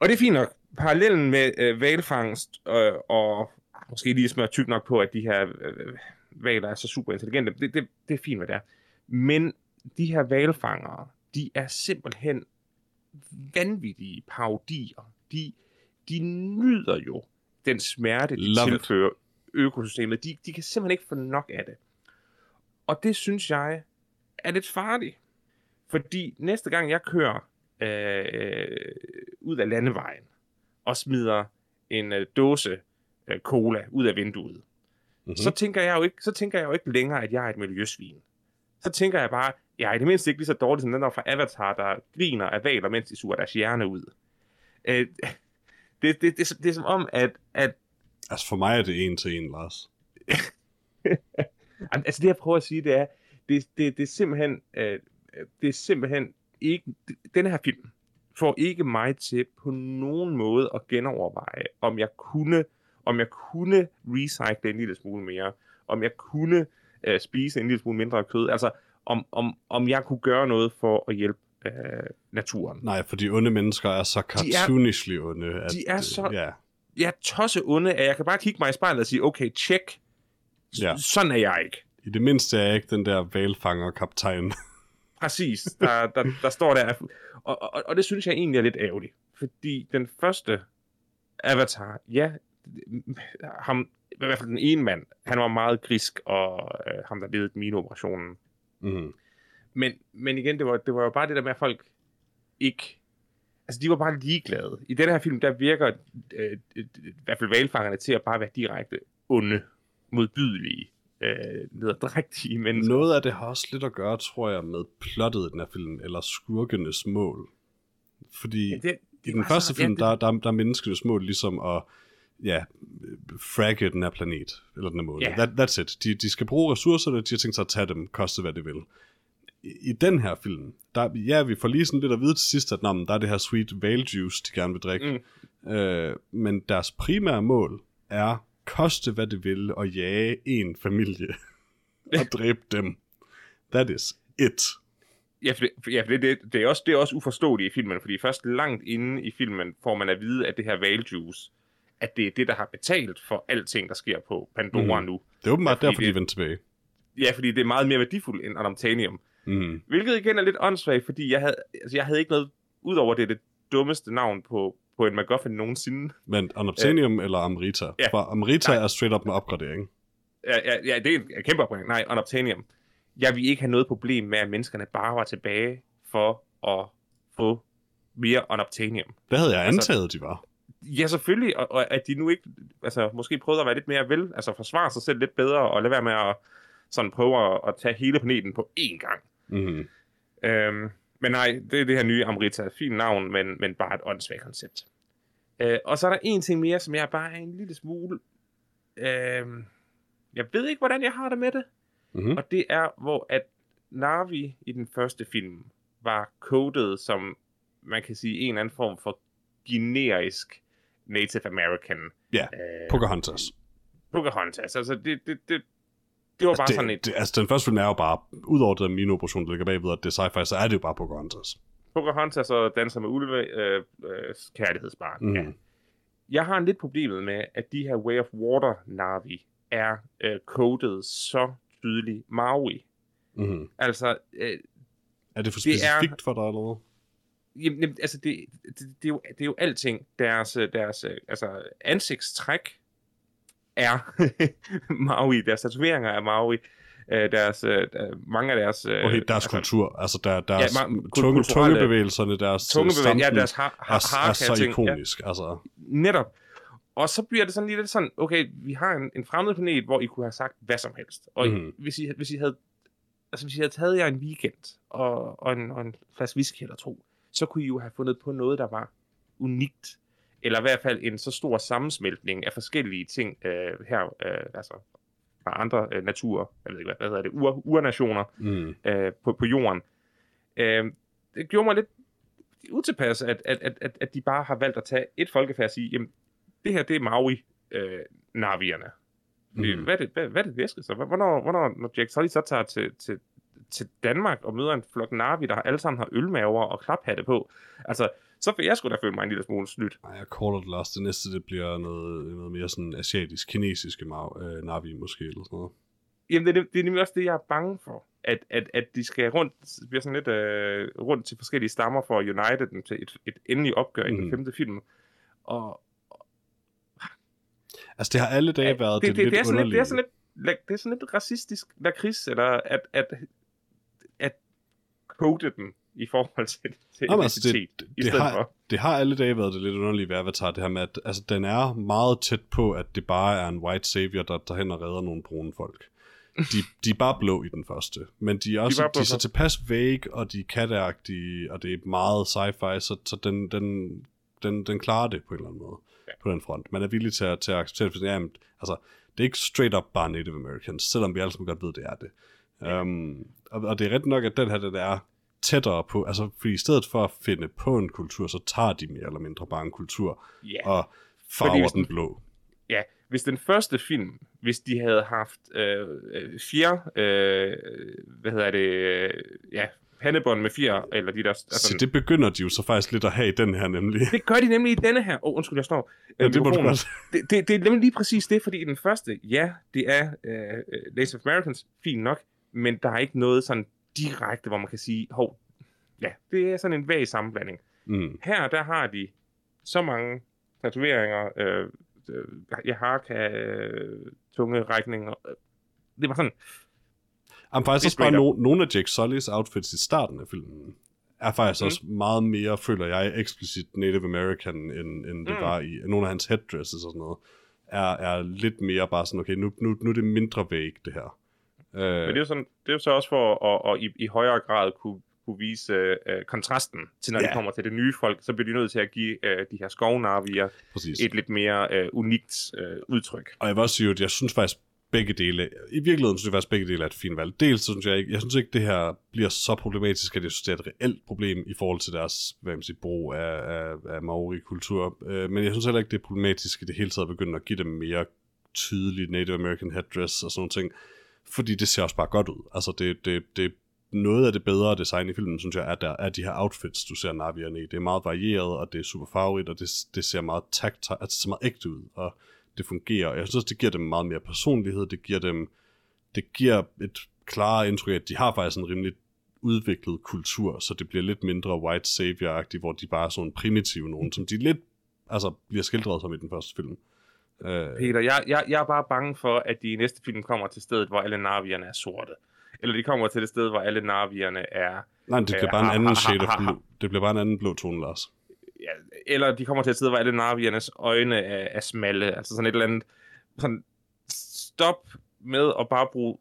Og det er fint nok. Parallellen med øh, valfangst øh, og måske lige smøre tyk nok på, at de her øh, valer er så super intelligente, det, det, det er fint, hvad det er. Men de her valfangere, de er simpelthen vanvittige parodier. De, de nyder jo den smerte, de Love it. Økosystemet. De, de kan simpelthen ikke få nok af det. Og det synes jeg er lidt farligt. Fordi næste gang jeg kører øh, ud af landevejen og smider en øh, dåse øh, cola ud af vinduet, Mm-hmm. så tænker jeg jo ikke, så tænker jeg jo ikke længere, at jeg er et miljøsvin. Så tænker jeg bare, jeg er i det mindste ikke lige så dårlig som den der fra Avatar, der griner af valer, mens de suger deres hjerne ud. Øh, det, det, det, det, det er som om, at, at Altså for mig er det en til en, Lars. altså det jeg prøver at sige, det er, det, det, det er simpelthen, øh, det er simpelthen ikke, denne her film får ikke mig til på nogen måde at genoverveje, om jeg kunne, om jeg kunne recycle en lille smule mere, om jeg kunne øh, spise en lille smule mindre kød, altså om, om, om jeg kunne gøre noget for at hjælpe øh, naturen. Nej, for de onde mennesker er så cartoonishly onde. At, de er så- Ja, Jeg er tosse onde, at jeg kan bare kigge mig i spejlet og sige, okay, check, Ja. ja. sådan er jeg ikke. i det mindste er jeg ikke den der valfanger-kaptajn. Præcis, der, der, der står der. Og, og, og det synes jeg egentlig er lidt ærgerligt. Fordi den første Avatar, ja, ham, i hvert fald den ene mand, han var meget grisk, og øh, ham, der ledede mine-operationen. Mm. Men, men igen, det var, det var jo bare det der med, at folk ikke... Altså, de var bare ligeglade. I den her film, der virker øh, i hvert fald valfangerne til at bare være direkte onde, modbydelige, øh, nederdrægtige mennesker. Noget af det har også lidt at gøre, tror jeg, med plottet i den her film, eller skurkenes mål. Fordi Ja, det, det i den første så- film, ja, der, der, der er menneskenes mål ligesom at ja, fragge den her planet, eller den her måne. Ja. That, that's it. De, de skal bruge ressourcerne, de har tænkt sig at tage dem, koste hvad det vil. I, i den her film, der, ja, vi får lige sådan lidt at vide til sidst, at men der er det her sweet vale juice, de gerne vil drikke. Mm. Øh, men deres primære mål er koste hvad det vil at jage en familie og dræbe dem. That is it. Ja, for, det, ja, for det, det, det, er også, det er også uforståeligt i filmen, fordi først langt inde i filmen får man at vide, at det her valjuice, at det er det, der har betalt for alting, der sker på Pandora Mhm. nu. Det er åbenbart Ja, derfor, de vendte tilbage. Ja, fordi det er meget mere værdifuldt end Adamtanium. Mm. Hvilket igen er lidt åndssvagt, fordi jeg havde, altså, jeg havde ikke noget, udover det, det dummeste navn på, på en MacGuffin nogensinde. Men Unobtainium øh, eller Amrita? ja. For Amrita Nej. er straight up med opgradering. Ja, ja, ja det er en kæmpe opringning. Nej, Unobtainium. Jeg vil ikke have noget problem med, at menneskerne bare var tilbage for at få mere Unobtainium. Det havde jeg Altså- antaget, de var. Ja, selvfølgelig, og, og at de nu ikke, altså måske prøvede at være lidt mere vel, altså forsvare sig selv lidt bedre, og lade være med at sådan prøve at, at tage hele planeten på én gang. Mm. Øhm, men nej, det er det her nye Amrita. Fint navn, men, men bare et åndssvagt koncept. Øh, og så er der en ting mere, som jeg bare er en lille smule... Øh, jeg ved ikke, hvordan jeg har det med det. Mm-hmm. Og det er, hvor at Navi i den første film var kodet som, man kan sige, en eller anden form for generisk Native American. Ja, øh, Pocahontas. Pocahontas. Altså, det, det, det, det var bare det, sådan et... det, altså, den første film er jo bare, udover den mine-operation, der ligger bagved, at det er sci-fi, så er det jo bare Pocahontas. Pocahontas og Danser med Ulve, øh, øh, kærlighedsbarn. Mm. Ja. Jeg har en lidt problemet med, at de her Way of Water Navi er øh, coded så tydeligt Maui. Mm. Altså, øh, Er det for Det er- specifikt for dig, eller hvad? jamen, jamen, altså det, det, det, er jo, det er jo alting. Deres, øh, deres øh, altså, ansigtstræk er Maui. Deres tatoveringer er Maui. Øh, deres, øh, mange af deres... Øh, Okay, deres altså, kultur, altså der, deres Ja, ja, ma- tunge, tungebevægelserne, deres tungebevægelser, ja, deres har, har, er, er så ting, ja. ikonisk. Altså, Netop. Og så bliver det sådan lige lidt sådan, okay, vi har en, en fremmed planet, hvor I kunne have sagt hvad som helst. Og mm. hvis, I, hvis I havde altså hvis I havde taget jer en weekend og, og, en, og en flaske whisky eller to, så kunne I jo have fundet på noget, der var unikt. Eller i hvert fald en så stor sammensmeltning af forskellige ting øh, her, øh, altså fra andre øh, naturer, jeg ved ikke, hvad, hvad hedder det, ur, urnationer mm. øh, på, på jorden. Øh, det gjorde mig lidt utilpas, at, at, at, at, at de bare har valgt at tage et folkefærd og sige, jamen, det her, det er Maui øh, navierne. Mm. Mm. Hvad, er det, hvad, hvad er det væske så? Hvornår, hvornår når Jack Sully så tager til, til, til Danmark og møder en flok Navi, der alle sammen har ølmaver og klaphatte på, altså, så vil jeg sgu da føle mig en lille smule snydt. Ej, jeg caller det også. Det næste, det bliver noget, noget mere sådan asiatisk, kinesiske øh, Navi måske, eller sådan noget. Jamen, det, er det er nemlig også det, jeg er bange for. At, at, at de skal rundt, bliver sådan lidt øh, rundt til forskellige stammer for at unite dem til et, et endeligt opgør mm. i den Mm. femte film. Og Altså, det har alle dage at, været det, det, det, lidt det, er sådan lidt, det, er sådan lidt, det er sådan lidt racistisk lakrids, eller at, at, at kode dem i forhold til, til Jamen, altså, identitet, det, i det, har, for. det har alle dage været det lidt underlige ved Avatar, det her med, at altså, den er meget tæt på, at det bare er en white savior, der tager hen og redder nogle brune folk. De, de er bare blå i den første, men de er også de blå er så tilpas vague, og de er katteagtige, og det er meget sci-fi, så, så den, den, den, den klarer det på en eller anden måde, Ja. på den front. Man er villig til at, til at acceptere det, jamen, altså, det er ikke straight up bare Native Americans, selvom vi alle sammen godt ved, det er det. Ja. Um, og, og det er ret nok, at den her, den er tættere på, altså fordi i stedet for at finde på en kultur, så tager de mere eller mindre bare en kultur Ja. og farver hvis den blå. Ja, hvis den første film, hvis de havde haft øh, øh, fire, øh, hvad hedder det, øh, ja, pandebånd med fire, eller de der... Altså, så det begynder de jo så faktisk lidt at have i den her nemlig. det gør de nemlig i denne her. Åh, oh, undskyld, jeg står. Ja, det må du godt. det, det, det er nemlig lige præcis det, fordi i den første, ja, det er øh, øh, Native Americans, fint nok, men der er ikke noget sådan direkte, hvor man kan sige, hov, ja, det er sådan en vag sammenblanding. Mm. Her, der har de så mange tatoveringer, øh, øh, jeg har kan øh, tunge rækninger. Det var sådan, Jamen, faktisk også bare no, nogle af Jake Sullys outfits i starten af filmen er faktisk Mm. også meget mere, føler jeg, eksplicit Native American, end, end det Mm. var i nogle af hans headdresses og sådan noget. Er, er lidt mere bare sådan, okay, nu, nu, nu er det mindre væg, det her. Øh, Men det er sådan, det er jo så også for at, at, i, i højere grad kunne, kunne vise øh, kontrasten til, når ja. Ja. de kommer til det nye folk, så bliver de nødt til at give øh, de her skovnarvier præcis. et lidt mere øh, unikt øh, udtryk. Og jeg vil også sige, at jeg synes faktisk, begge dele, i virkeligheden synes jeg faktisk, begge dele er et fint valg. Dels så synes jeg ikke, jeg synes ikke, det her bliver så problematisk, at jeg synes, det er et reelt problem i forhold til deres, hvad man siger, brug af, af, af Maori-kultur. Øh, men jeg synes heller ikke, det er problematisk i det hele taget at begynde at give dem mere tydelig Native American headdress og sådan nogle ting. Fordi det ser også bare godt ud. Altså, det, det, det noget af det bedre design i filmen, synes jeg, er, der, er de her outfits, du ser navierne i. Det er meget varieret, og det er super farverigt, og det, det ser meget takt, altså, det ser meget ægte ud, og det fungerer. Jeg synes også, det giver dem meget mere personlighed, det giver dem, det giver et klare indtryk af, at de har faktisk en rimelig udviklet kultur, så det bliver lidt mindre white savior-agtigt, hvor de bare er sådan primitive nogen, som de lidt altså, bliver skildret som i den første film. Øh, Peter, jeg, jeg, jeg er bare bange for, at de i næste film kommer til stedet, hvor alle narvierne er sorte. Eller de kommer til det sted, hvor alle narvierne er... nej, det bliver øh, bare en anden shade of blue. Det bliver bare en anden blå tone, Lars. Ja, eller de kommer til et sted, hvor alle narviernes øjne er, er smalle. Altså sådan et eller andet... Sådan, stop med at bare bruge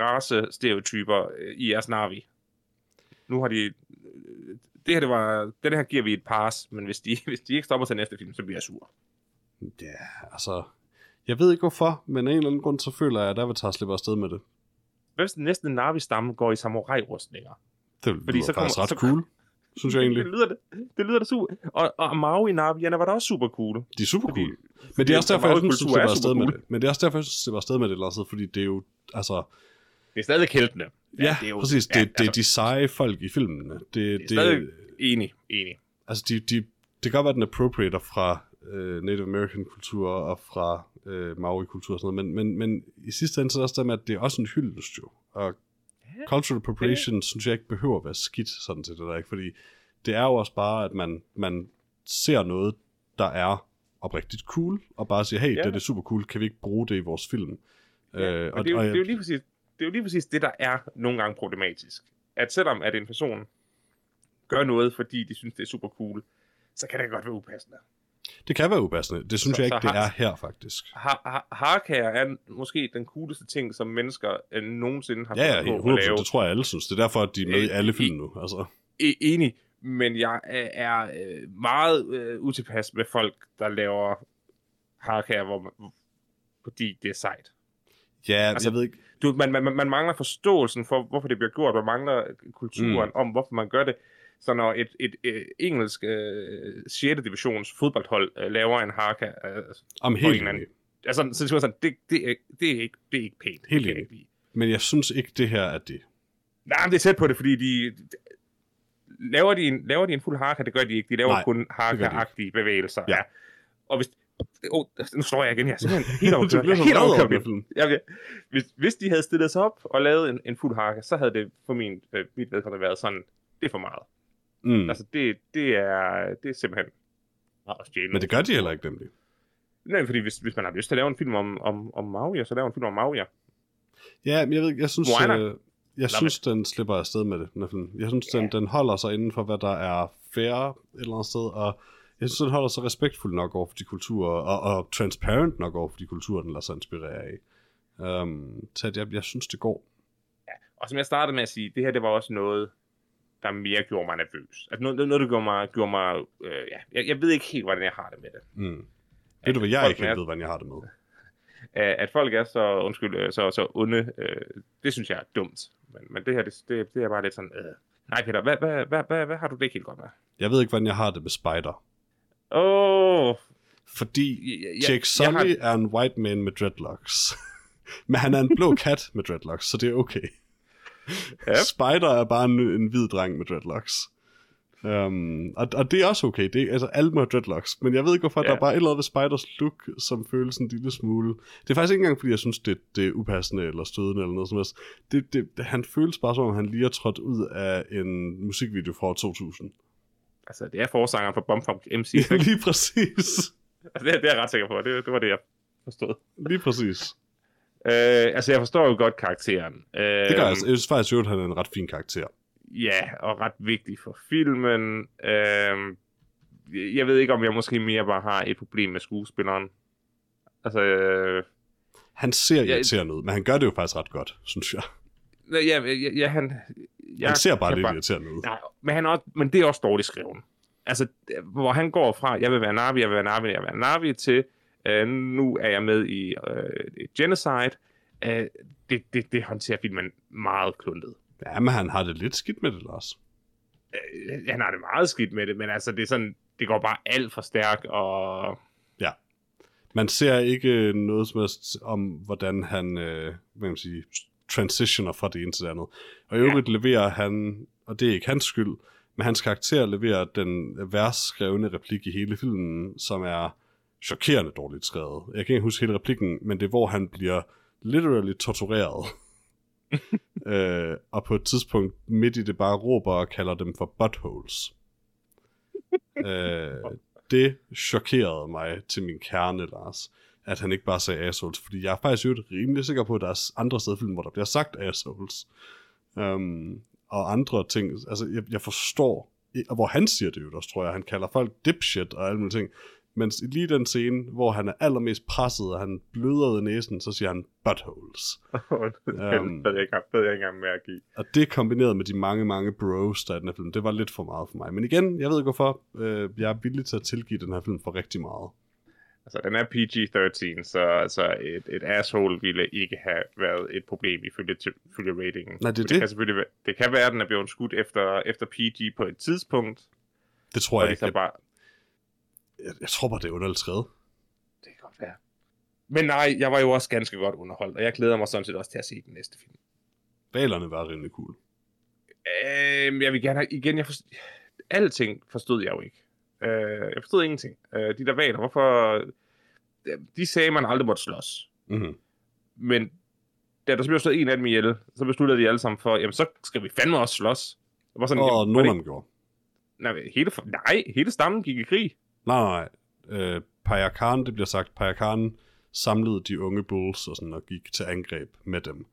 race-stereotyper øh, i jeres narvi. Nu har de... øh, Det her, det var... Den her giver vi et pass, men hvis de, hvis de ikke stopper til næste film, så bliver jeg sur. Ja, altså... Jeg ved ikke hvorfor, men af en eller anden grund, så føler jeg, at Avatar slipper afsted med det. Hvis den næste narvi-stamme går i samurai-rustninger? Det Fordi Fordi så faktisk kommer- ret så- cool, synes jeg egentlig. Det lyder, det, det lyder da super. Og, og Maui Navierne var da også super cool. De er super Fordi- cool. Men det er også derfor, jeg synes, er slipper afsted med supercool. det. Men det er også derfor, jeg synes, slipper afsted med det, Lars, fordi det er jo, altså... Det er stadig heltene. Ja, det er jo- præcis. Det, ja, det er altså- de seje folk i filmene. Det, Det er det, stadig enig, enig. altså, de, de, det kan godt være, at den appropriater fra øh, Native American kultur og fra øh, Maori-kultur og sådan noget, men, men, men i sidste ende så er det også det med, at det er også en hyldest jo. Og cultural appropriation synes jeg ikke behøver at være skidt sådan det der, ikke? Fordi det er jo også bare, at man, man ser noget, der er oprigtigt cool, og bare siger, hey, Ja. det er super cool, kan vi ikke bruge det i vores film? Ja, og, det, er jo, det, er jo lige præcis, det er jo lige præcis det, der er nogle gange problematisk. At selvom at en person gør noget, fordi de synes, det er super cool, så kan det godt være upassende. Det kan være upassende. Det synes Så- jeg ikke, så det har- er her, faktisk. Har, har, harkager er måske den cooleste ting, som mennesker øh, nogensinde har Ja, ja, på 100%, at lave. det tror jeg alle synes. Det er derfor, at de er med i Øh, alle i- film nu. Altså. E- enig, men jeg er, er øh, meget øh, utilpas med folk, der laver harkager, hvor man, fordi det er sejt. Ja, altså, jeg ved ikke. Du, man, man, man mangler forståelsen for, hvorfor det bliver gjort. Man mangler kulturen mm. om, hvorfor man gør det. Så når et, et, et engelsk øh, 6. divisions fodboldhold øh, laver en harka, øh, Om på helt en anden- altså, så siger man sådan, det, det, er, det, er ikke, det er ikke pænt. Helt Det ikke. Men jeg synes ikke, det her er det. Nej, men det er tæt på det, fordi de... Laver de, en, laver de en fuld harka? Det gør de ikke. De laver Nej, kun harka-agtige bevægelser. Ja. Ja. Og hvis... Oh, nu slår jeg igen. Jeg er simpelthen helt overkørt. Jeg er helt overkørt. Okay. Hvis, hvis de havde stillet sig op og lavet en, en fuld harka, så havde det for min, øh, mit vedkommende været sådan, det er for meget. Mm. Altså, det, det, er, det er simpelthen meget stjæle. Men det gør de heller ikke, nemlig. Nej, fordi hvis, hvis man har lyst til at lave en film om, om, om Maui, så laver en film om Maui. Ja, men jeg ved jeg synes, Moana. øh, jeg synes den slipper afsted med det. Jeg synes, den, Ja. den holder sig inden for, hvad der er fair et eller andet sted, og jeg synes, den holder sig respektfuld nok over for de kulturer, og, og transparent nok over for de kulturer, den lader sig inspirere af. Um, så at jeg, jeg synes, det går. Og som jeg startede med at sige, det her det var også noget, der mere gjorde mig nervøs. Altså noget, noget der gjorde mig, gjorde mig øh, ja, jeg, jeg ved ikke helt, hvordan jeg har det med det. Mm. Ved du, hvad jeg ikke helt ved, hvordan jeg har det med? At, at folk er så, undskyld, øh, så, så onde, øh, det synes jeg er dumt. Men, men det her, det, det, det er bare lidt sådan, øh. Nej Peter, hvad, hvad, hvad, hvad, hvad har du det ikke helt godt med? Jeg ved ikke, hvordan jeg har det med Spider. Åh, oh, Fordi jeg, Jake Sully har- er en white man med dreadlocks. Men han er en blå kat med dreadlocks, så det er okay. Ja. Spider er bare en, en hvid dreng med dreadlocks. Um, og, og det er også okay. Det er, altså, alle må have dreadlocks. Men jeg ved ikke, hvorfor ja. der er bare et eller andet ved Spiders look, som føles en lille smule... Det er faktisk ikke engang, fordi jeg synes, det, det er upassende eller stødende eller noget som helst. Det, det, han føles bare som om, han lige er trådt ud af en musikvideo fra år 2000. Altså, det er forsangeren for Bumfunk MC. Ja, lige præcis. altså, det, er- det er jeg ret sikker på. Det, det var det, jeg forstod. Lige præcis. Øh, altså, jeg forstår jo godt karakteren. Øh, Det gør jeg. altså. Jeg synes faktisk, at han er en ret fin karakter. Ja, og ret vigtig for filmen. Øh, jeg ved ikke, om jeg måske mere bare har et problem med skuespilleren. Altså, øh, Han ser irriterende ud, men han gør det jo faktisk ret godt, synes jeg. ja, ja, ja, han... Jeg Han ser bare lidt irriterende ud. Nej, men, han er også, men det er også dårligt skrevet. Altså, hvor han går fra, jeg vil være Navi, jeg vil være Navi, jeg vil være Navi, til øh, nu er jeg med i øh, Genocide. Øh, det, det, det håndterer filmen meget kluntet. Ja, men han har det lidt skidt med det, Lars. Øh, han har det meget skidt med det, men altså, det er sådan, det går bare alt for stærkt, og Man ser ikke noget som helst om, hvordan han, øh, hvad man sige, transitioner fra det ene til det andet. Og i øvrigt ja. leverer han, og det er ikke hans skyld, men hans karakter leverer den værst skrevne replik i hele filmen, som er chokerende dårligt skrevet. Jeg kan ikke huske hele replikken, men det er, hvor han bliver literally tortureret. øh, og på et tidspunkt midt i det bare råber og kalder dem for buttholes. øh, det chokerede mig til min kerne, Lars, at han ikke bare sagde assholes, fordi jeg er faktisk jo rimelig sikker på, at der er andre steder i filmen, hvor der bliver sagt assholes. Um, og andre ting, altså jeg, jeg forstår, og hvor han siger det jo også, tror jeg, han kalder folk dipshit og alle mulige ting, men lige den scene, hvor han er allermest presset, og han bløder af næsen, så siger han buttholes. det ved jeg ikke, ved jeg ikke engang mærke i. Og det kombineret med de mange, mange bros, der er i den her film, det var lidt for meget for mig. Men igen, jeg ved ikke hvorfor, øh, jeg er villig til at tilgive den her film for rigtig meget. Altså, den er PG-13, så altså, et, et asshole ville ikke have været et problem ifølge, ifølge ratingen. Nej, det er det. det. Kan selvfølgelig være, det kan være, at den er blevet skudt efter, efter PG på et tidspunkt, Det tror jeg det ikke. Jeg, bare... jeg, jeg tror bare, det er underligt skrevet. Det kan godt være. Men nej, jeg var jo også ganske godt underholdt, og jeg glæder mig sådan set også til at se den næste film. Valerne var rimelig cool. Øhm, jeg vil gerne have, igen, jeg forstod, alting forstod jeg jo ikke. Øh, jeg forstod ingenting. Øh, de der valer, hvorfor... De sagde, man aldrig måtte slås. Mm-hmm. Men da der så blev slået en af dem ihjel, så besluttede de alle sammen for, jamen så skal vi fandme også slås. Det var sådan, Og jamen, nogen det, gjorde. nej, hele, nej, hele stammen gik i krig. Nej, nej, nej. Øh, Paya Khan, det bliver sagt, Paya Khan samlede de unge bulls og, sådan, og gik til angreb med dem.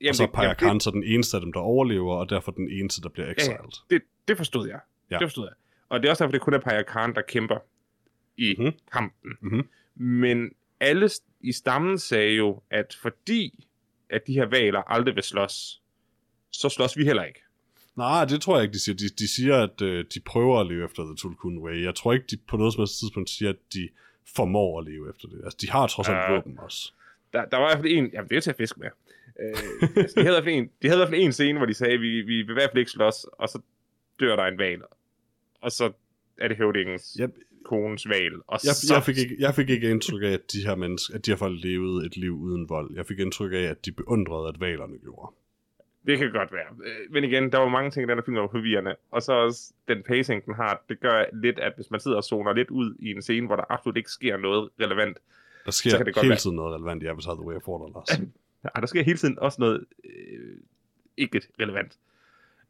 Jamen, og så er det, Paya Khan så den eneste af dem, der overlever, og derfor den eneste, der bliver ja. exiled. det, det forstod jeg. Ja. Det forstod jeg. Og det er også derfor, det kun er Paya Khan, der kæmper i Mhm. mm-hmm. kampen. Mhm. Men alle i stammen sagde jo, at fordi at de her valer aldrig vil slås, så slås vi heller ikke. Nej, det tror jeg ikke, de siger. De, de siger, at øh, de prøver at leve efter The Tulkun Way. Jeg tror ikke, de på noget som helst tidspunkt siger, at de formår at leve efter det. Altså, de har trods alt Øh. våben også. Der, der var i hvert fald en, jamen det er til at fiske med. Øh, altså, de, havde i hvert fald en, de havde i hvert fald en scene, hvor de sagde, vi, vi vil i hvert fald ikke slås, og så dør der en val. Og så er det høvdingens Jeg, kones val. Og jeg, så, jeg, fik ikke, jeg fik ikke indtryk af, at de her mennesker, at de her folk levede et liv uden vold. Jeg fik indtryk af, at de beundrede, at valerne gjorde. Det kan godt være. Øh, Men igen, der var mange ting i den her film, der var forvirrende. Og så også den pacing, den har, det gør lidt, at hvis man sidder og zoner lidt ud i en scene, hvor der absolut ikke sker noget relevant, Der sker Så kan det godt hele være. tiden noget relevant i Avatar The Way of Water, Lars. Ej, der sker hele tiden også noget øh, ikke relevant.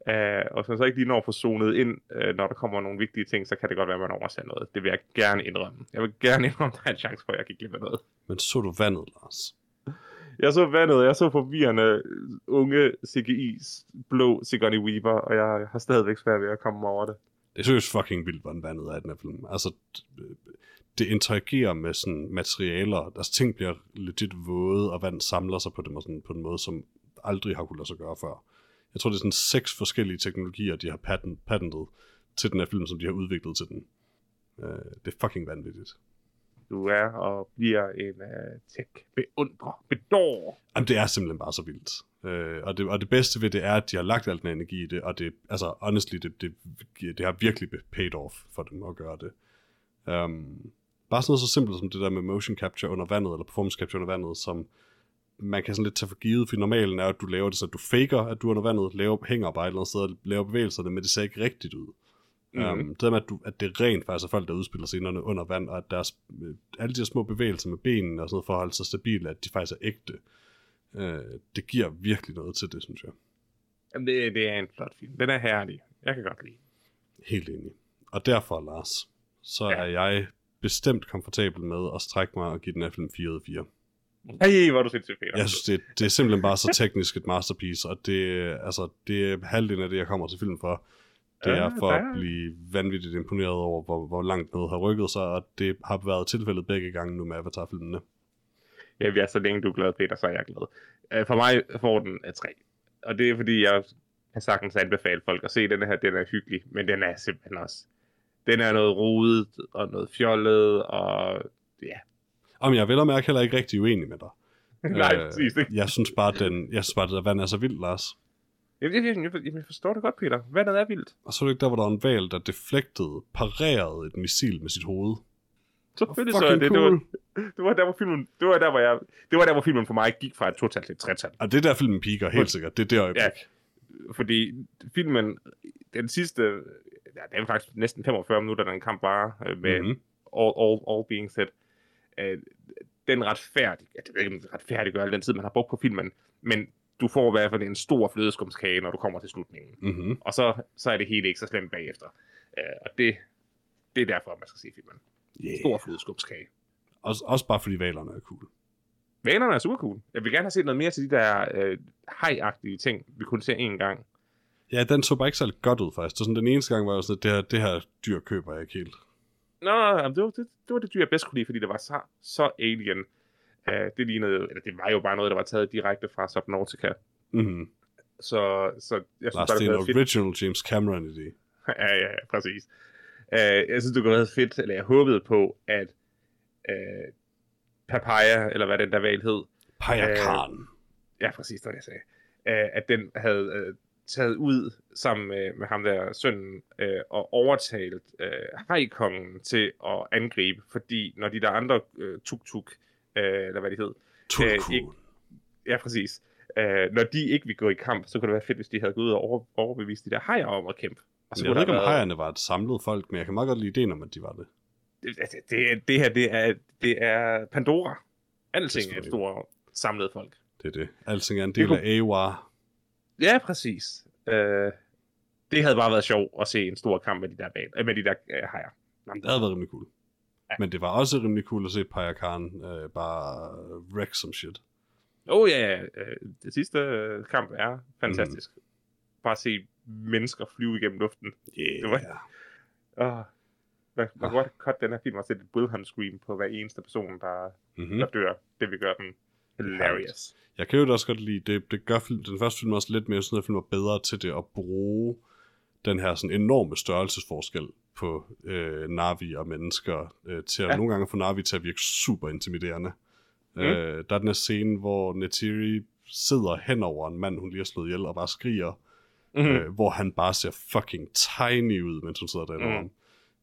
Uh, og hvis man så ikke lige når få zonet ind, uh, når der kommer nogle vigtige ting, så kan det godt være, at man overser noget. Det vil jeg gerne indrømme. Jeg vil gerne indrømme, at der er en chance for, at jeg glip af noget. Men så du vandet, Lars? Jeg så vandet, jeg så forvirrende øh, unge CGI's blå Sigourney Weaver, og jeg har stadigvæk svært ved at komme over det. Det er seriøst fucking vildt, hvordan vandet er i den her film. Altså, det interagerer med sådan materialer. Altså, ting bliver legit våde, og vand samler sig på dem og sådan, på en måde, som aldrig har kunnet lade sig gøre før. Jeg tror, det er sådan seks forskellige teknologier, de har patent, patentet til den her film, som de har udviklet til den. Uh, det er fucking vanvittigt. Du er og bliver en uh, tech-beundrer, bedår. Jamen, det er simpelthen bare så vildt. Øh, og, det, og det bedste ved det er, at de har lagt al den energi i det, og det, altså, honestly, det, det, det har virkelig paid off for dem at gøre det. Um, bare sådan noget så simpelt som det der med motion capture under vandet, eller performance capture under vandet, som man kan sådan lidt tage for givet, for normalen er, at du laver det, så du faker, at du er under vandet, laver, hænger bare et eller andet sted og laver bevægelserne, men det ser ikke rigtigt ud. Mm. Um, det der med, at, du, at det rent faktisk er folk, der udspiller scenerne under vand, og at deres, øh, alle de her små bevægelser med benene og sådan noget, for at holde sig stabile, at de faktisk er ægte. Uh, det giver virkelig noget til det, synes jeg. Jamen, det, det er en flot film. Den er herlig. Jeg kan godt lide. Helt enig. Og derfor, Lars, så ja. er jeg bestemt komfortabel med at strække mig og give den her film 4 ud af 4. Hey, hvor du sindssygt, Peter. Jeg synes, det, det er simpelthen bare så teknisk et masterpiece, og det, altså, det er halvdelen af det, jeg kommer til film for. Det er for at blive vanvittigt imponeret over, hvor, hvor langt noget har rykket sig, og det har været tilfældet begge gange nu med Avatar-filmene. Ja, vi er så længe du er glad, Peter, så er jeg glad. Øh, for mig får den af 3. Og det er fordi, jeg kan sagtens anbefale folk at se den her. Den er hyggelig, men den er simpelthen også... Den er noget rodet og noget fjollet, og ja. Om jeg vil og mærke heller ikke rigtig uenig med dig. Nej, øh, præcis ikke. Jeg synes bare, den, jeg synes bare, vand er så vildt, Lars. Jeg, jeg, jeg, jeg, jeg forstår det godt, Peter. Vandet er vildt. Og så er det ikke der, hvor der var en valg, der deflektede, parerede et missil med sit hoved. Selvfølgelig så er det. Cool. Det, var, det var der, hvor filmen, det var der, hvor jeg, det var der, hvor filmen for mig gik fra et total til et tretal. Og det er der, filmen piker, helt sikkert. Det er det øjeblik. Ja, fordi filmen, den sidste, ja, det er faktisk næsten 45 minutter, den kamp bare øh, med mm-hmm. all, all, all being said. Øh, den retfærdig, ja, det er ikke retfærdiggør al den tid, man har brugt på filmen, men du får i hvert fald en stor flødeskumskage, når du kommer til slutningen. Mm-hmm. Og så, så er det hele ikke så slemt bagefter. Øh, og det, det er derfor, man skal se filmen. Yeah. Stor flødeskumskage. Også, også bare fordi valerne er cool. Valerne er super cool. Jeg vil gerne have set noget mere til de der øh, hejagtige ting, vi kunne se en gang. Ja, den så bare ikke så godt ud faktisk. Det var sådan, den eneste gang var jeg sådan, at det her, det her dyr køber jeg ikke helt. Nå, det var det, det, var det dyr, jeg bedst kunne lide, fordi det var så, så alien. Uh, det lignede, eller det var jo bare noget, der var taget direkte fra Subnautica. Mm-hmm. Så, så jeg synes Lars, bare, det, det er en original fedt. James Cameron idé. ja, ja, præcis. Uh, jeg synes, det kunne være fedt, eller jeg håbede på, at uh, Papaya, eller hvad den der valg hed. Payakan. Uh, ja, præcis, det, jeg sagde. Uh, at den havde uh, taget ud sammen med, med ham der sønnen øh, og overtalt øh, hejkongen til at angribe, fordi når de der andre øh, tuk-tuk, øh, eller hvad de hed, øh, ikke, ja præcis, øh, når de ikke vil gå i kamp, så kunne det være fedt, hvis de havde gået ud og over, overbevist de der hejer om at kæmpe. Og så jeg ved ikke, om hejerne var et samlet folk, men jeg kan meget godt lide ideen om, at de var det. Det, det, det, det her, det er, det er Pandora. Alting er et stort samlet folk. Det er det. Alting er en del kunne... af AWA. Ja, præcis. Øh, det havde bare været sjovt at se en stor kamp med de der, bag, med de der øh, hejer. Det havde været rimelig cool. Ja. Men det var også rimelig cool at se Paya Khan øh, bare wreck som shit. Oh ja, yeah. øh, det sidste øh, kamp er fantastisk. Mm. Bare se mennesker flyve igennem luften. Yeah. Det var, uh, man, man kan godt cut den her film og sætte et Wilhelm scream på hver eneste person, der, mm-hmm. der dør. Det vil gøre den hilarious. Jeg kan jo også godt lide, det, det gør film, den første film også lidt mere sådan, at film var bedre til det at bruge den her sådan enorme størrelsesforskel på øh, Navi og mennesker, øh, til at ja. nogle gange få Navi til at virke super intimiderende. Mm. Øh, der er den her scene, hvor Netiri sidder hen over en mand, hun lige har slået ihjel, og bare skriger, mm. øh, hvor han bare ser fucking tiny ud, mens hun sidder derinde mm.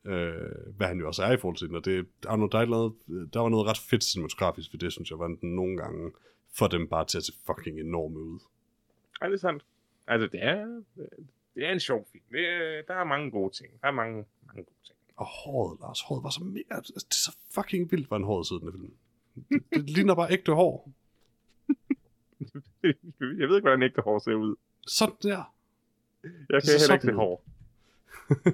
Øh, hvad han jo også er i forhold til den, og det, der, var der, noget, der var noget ret fedt cinematografisk ved det, synes jeg, var den nogle gange får dem bare til at se fucking enorme ud. Ja, det er sandt. Altså, det er, det er en sjov film. Det er, der er mange gode ting. Der er mange, mange gode ting. Og håret, Lars, håret var så mere... Altså, det er så fucking vildt, hvad en håret sidder i den film. Det, det ligner bare ægte hår. jeg ved ikke, hvordan ægte hår ser ud. Sådan der. Jeg kan heller ikke se hår.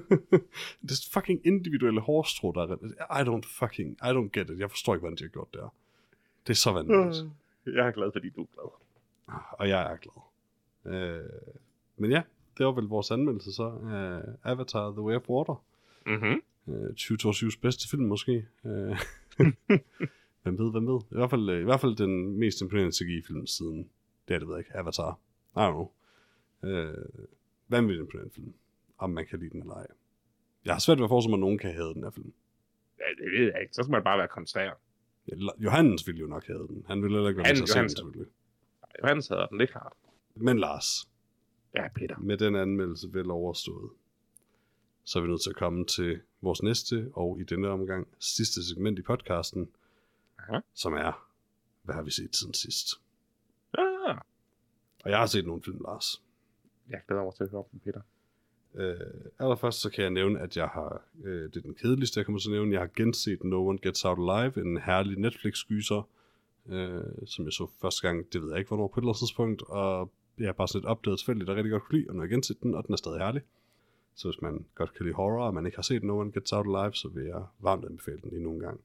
det er fucking individuelle hårstrå, der er... I don't fucking... I don't get it. Jeg forstår ikke, hvordan de har gjort det her. Det er så vanvittigt. Jeg er glad, fordi du er glad. Og jeg er glad. Øh, men ja, det var vel vores anmeldelse så af Avatar The Way of Water. Mm-hmm. Øh, 2022's bedste film måske. Øh, hvem ved, hvem ved. I hvert fald, i hvert fald den mest imponerende CGI-film siden, det er det ved jeg ikke, Avatar. I don't know. Øh, vanvittigt imponerende film. Om man kan lide den eller ej. Jeg har svært ved at forestille mig, at nogen kan have den her film. Ja, det ved jeg ikke. Så skal man bare være kontrær. Johannes ville jo nok have den. Han ville heller ikke være med til at selvfølgelig. Johannes havde den, det er klart. Men Lars. Ja, Peter. Med den anmeldelse vel overstået, så er vi nødt til at komme til vores næste, og i denne omgang sidste segment i podcasten, Aha. som er, hvad har vi set siden sidst? Ja. Og jeg har set nogle film, Lars. Jeg glæder mig til at høre dem, Peter. Øh, allerførst så kan jeg nævne, at jeg har, øh, det er den kedeligste, jeg kommer til at nævne, jeg har genset No One Gets Out Alive, en herlig Netflix-gyser, øh, som jeg så første gang, det ved jeg ikke, hvornår på et eller andet tidspunkt, og jeg har bare sådan lidt opdaget tilfældigt, der rigtig godt kunne lide, og nu har jeg genset den, og den er stadig herlig. Så hvis man godt kan lide horror, og man ikke har set No One Gets Out Alive, så vil jeg varmt anbefale den lige nogle gange.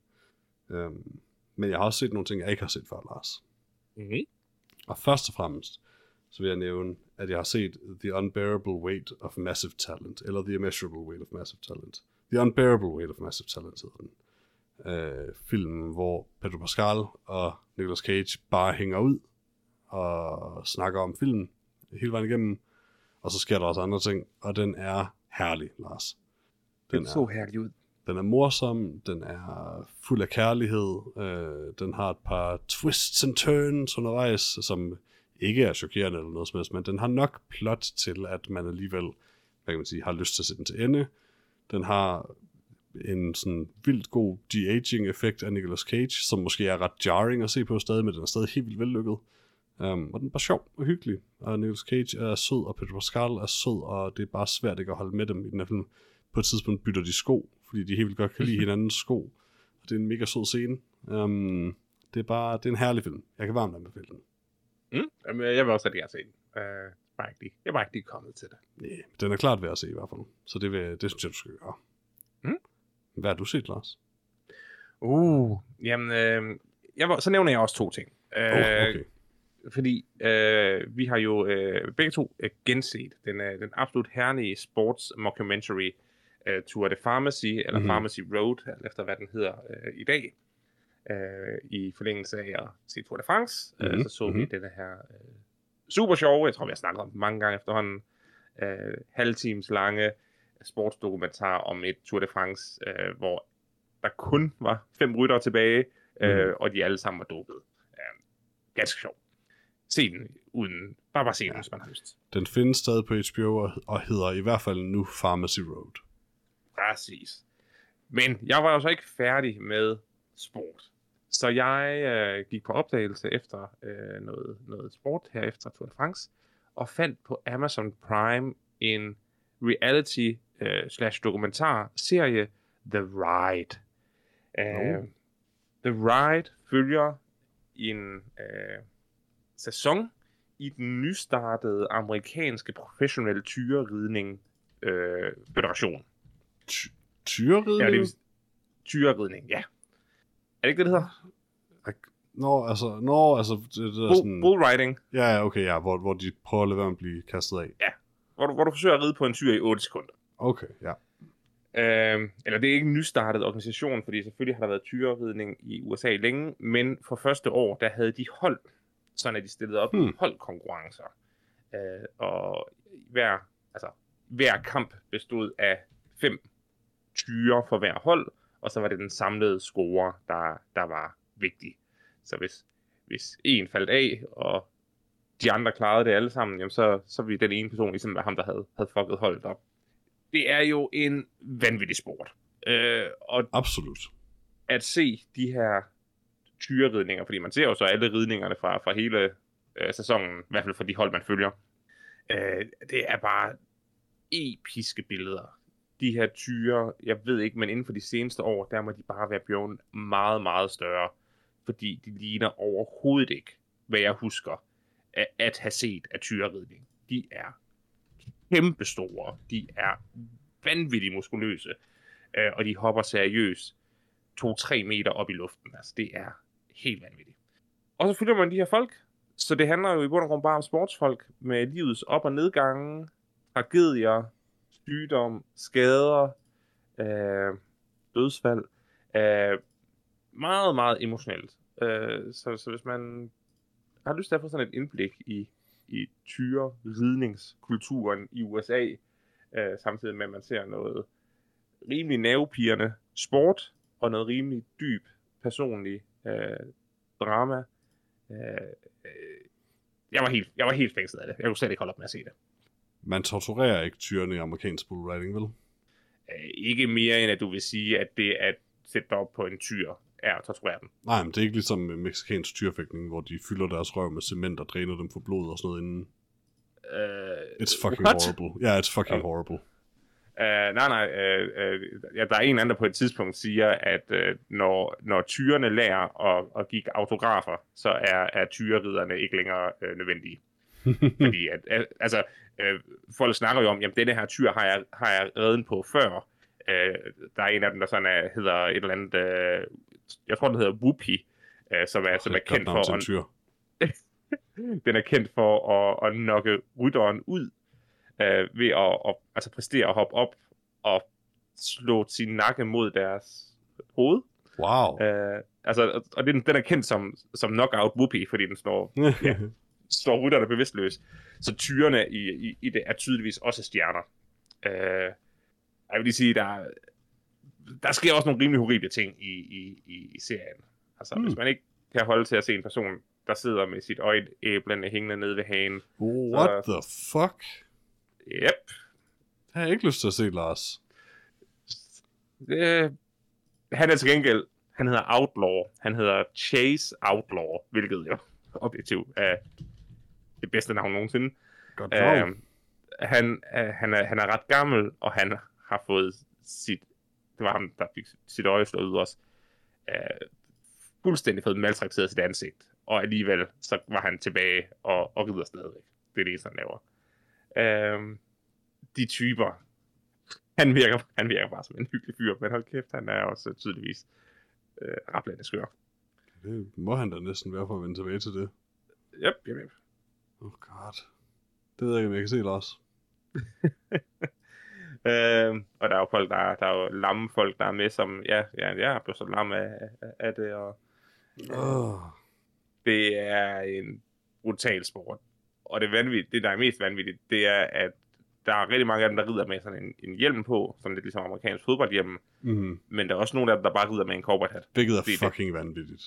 Øhm, men jeg har også set nogle ting, jeg ikke har set før, Lars. Mm-hmm. Og først og fremmest, så vil jeg nævne, at jeg har set The Unbearable Weight of Massive Talent, eller The Immeasurable Weight of Massive Talent. The Unbearable Weight of Massive Talent hedder den. Øh, filmen, hvor Pedro Pascal og Nicolas Cage bare hænger ud og snakker om filmen hele vejen igennem. Og så sker der også andre ting, og den er herlig, Lars. Den, den så er, herlig ud. Den er morsom, den er fuld af kærlighed, øh, den har et par twists and turns undervejs, som ikke er chokerende eller noget som helst, men den har nok plot til, at man alligevel, hvad kan man sige, har lyst til at se den til ende. Den har en sådan vildt god de-aging-effekt af Nicolas Cage, som måske er ret jarring at se på stadig, men den er stadig helt vildt vellykket. Um, og den er bare sjov og hyggelig. Og Nicolas Cage er sød, og Pedro Pascal er sød, og det er bare svært ikke at holde med dem i den her film. På et tidspunkt bytter de sko, fordi de helt vildt godt kan lide hinandens sko. Og det er en mega sød scene. Um, det er bare det er en herlig film. Jeg kan varmt anbefale den. Mm. Jamen, jeg vil også rigtig gerne se den. Uh, bare ikke lige, jeg var ikke lige kommet til det. Nej, den er klart værd at se i hvert fald. Så det, vil, det synes jeg, du skal gøre. Mm. Hvad har du set, Lars? Uh, jamen, øh, jeg var, så nævner jeg også to ting. Uh, oh, okay. Fordi øh, vi har jo øh, begge to øh, genset den, øh, den absolut herlige sports mockumentary øh, Tour de Pharmacy, eller mm-hmm. Pharmacy Road, efter hvad den hedder øh, i dag. Øh, I forlængelse af at se Tour de France, mm-hmm. øh, så så mm-hmm. vi den her øh, super sjove, jeg tror vi har snakket om mange gange efterhånden, øh, halvtimes lange sportsdokumentar om et Tour de France, øh, hvor der kun var fem ryttere tilbage, øh, mm. og de alle sammen var dopet. Øh, ganske sjovt se den uden, bare bare se den, ja. hvis man har lyst. Den findes stadig på HBO og hedder i hvert fald nu Pharmacy Road. Præcis. Men jeg var jo så ikke færdig med sport. Så jeg øh, gik på opdagelse efter øh, noget, noget sport her efter Tour de France, og fandt på Amazon Prime en reality øh, slash dokumentar serie The Ride. Uh, oh. The Ride følger en øh, sæson i den nystartede amerikanske professionelle tyreridning øh, federation. Tyreridning? Ja, det er tyreridning, ja. Er det ikke det, det hedder? Nå, altså, nå, altså, det, det er Bull, sådan... Bull riding. Ja, ja, okay, ja, hvor, hvor de prøver at lade være med at blive kastet af. Ja, hvor du, hvor du forsøger at ride på en tyr i 8 sekunder. Okay, ja. Øh, eller det er ikke en nystartet organisation, fordi selvfølgelig har der været tyreridning i USA længe, men for første år, der havde de hold sådan at de stillede op hmm. i holdkonkurrencer. Øh, og hver, altså, hver kamp bestod af fem tyre for hver hold, og så var det den samlede score, der, der var vigtig. Så hvis, hvis en faldt af, og de andre klarede det alle sammen, jamen så, så ville den ene person ligesom være ham, der havde, havde fucket holdet op. Det er jo en vanvittig sport. Øh, og Absolut. At se de her tyreridninger, fordi man ser jo så alle ridningerne fra, fra hele øh, sæsonen, i hvert fald for de hold, man følger. Øh, det er bare episke billeder. De her tyre, jeg ved ikke, men inden for de seneste år, der må de bare være blevet meget, meget større, fordi de ligner overhovedet ikke, hvad jeg husker at, at have set af tyreridning. De er kæmpestore, de er vanvittigt muskuløse, øh, og de hopper seriøst 2-3 meter op i luften. Altså, det er helt vanvittigt. Og så følger man de her folk, så det handler jo i bund og grund bare om sportsfolk med livets op- og nedgange, tragedier, sygdom, skader, øh, dødsfald. Øh, meget, meget emotionelt. Øh, så, så hvis man har lyst til at få sådan et indblik i, i tyre ridningskulturen i USA, øh, samtidig med at man ser noget rimelig nervepirrende sport, og noget rimelig dyb personlig øh, drama. Øh, øh, jeg, var helt, jeg var helt fængslet af det. Jeg kunne slet ikke holde op med at se det. Man torturerer ikke tyrene i amerikansk bullriding, vel? Øh, ikke mere end at du vil sige, at det at sætte dig op på en tyr er at torturere dem. Nej, men det er ikke ligesom med mexikansk tyrfægtning, hvor de fylder deres røv med cement og dræner dem for blod og sådan noget inden. Uh, it's fucking what? horrible. Ja, yeah, it's fucking okay. horrible. Nej, nej. Uh, uh, ja, der er en anden, der på et tidspunkt siger, at uh, når, når tyrene lærer at, at give autografer, så er, er tyreriderne ikke længere uh, nødvendige. Fordi at, uh, altså, uh, folk snakker jo om, jamen denne her tyr har jeg, har jeg redden på før. Uh, der er en af dem, der sådan er, hedder et eller andet, uh, jeg tror, den hedder Whoopi, uh, som er, som er kendt for... En tyr. den er kendt for at, at nokke rytteren ud øh, ved at, at altså præstere at hoppe op og slå sin nakke mod deres hoved. Wow. Øh, altså, og den, den er kendt som, som knockout whoopie, fordi den slår, ja, slår rytterne bevidstløs. Så tyrene i, i, i det er tydeligvis også stjerner. Øh, jeg vil lige sige, der, der sker også nogle rimelig horrible ting i, i, i, i serien. Altså, hmm. hvis man ikke kan holde til at se en person, der sidder med sit øjeæblende hængende nede ved hagen. What så, the fuck? Yep. Det har jeg ikke lyst til at se, Lars. Det, han er til gengæld, han hedder Outlaw. Han hedder Chase Outlaw, hvilket jo objektivt er det bedste navn nogensinde. Godt navn. Uh, han, uh, han, er, han er ret gammel, og han har fået sit, det var ham, der fik sit øje slået ud også, uh, fuldstændig fået maltrakteret sit ansigt, og alligevel så var han tilbage og, og rider stadigvæk. Det er det, han laver. Uh, de typer, han virker, han virker bare som en hyggelig fyr, men hold kæft, han er også tydeligvis uh, rablende skør. Det må han da næsten være for at vende tilbage til det. Yep, yep, yep. Oh god. Det ved jeg ikke, om jeg kan se, Lars. øh, og der er jo folk, der, der er jo lamme folk, der er med, som, ja, ja jeg er blevet så lam af, af, af det, og oh. det er en brutal sport. Og det, vanvittigt, det, der er mest vanvittigt, det er, at der er rigtig mange af dem, der rider med sådan en, en hjelm på, sådan lidt ligesom amerikansk fodboldhjelm. Mm. Men der er også nogle af dem, der bare rider med en cowboyhat. Hvilket er fucking det. vanvittigt.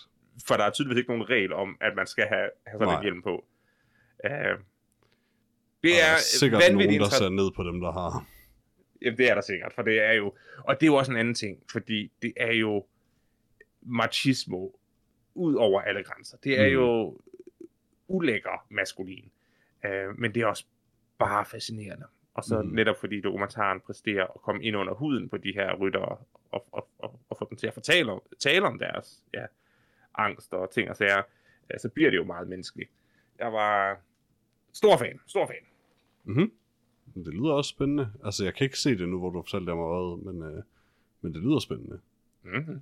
For der er tydeligvis ikke nogen regel om, at man skal have, have sådan Nej. en hjelm på. Uh, det er, er sikkert nogen, der ser ned på dem, der har. Jamen, det er der sikkert, for det er jo... Og det er jo også en anden ting, fordi det er jo machismo ud over alle grænser. Det er mm. jo ulækker maskulin. Uh, men det er også bare fascinerende. Og så mm. netop fordi dokumentaren præsterer at komme ind under huden på de her ryttere og, og, og, og få dem til at fortælle om, tale om deres ja, angst og ting og sager, så bliver det jo meget menneskeligt. Jeg var stor fan, stor fan. Mhm. Det lyder også spændende. Altså, jeg kan ikke se det nu, hvor du har fortalt det om øjet, men, øh, men det lyder spændende. Mm-hmm.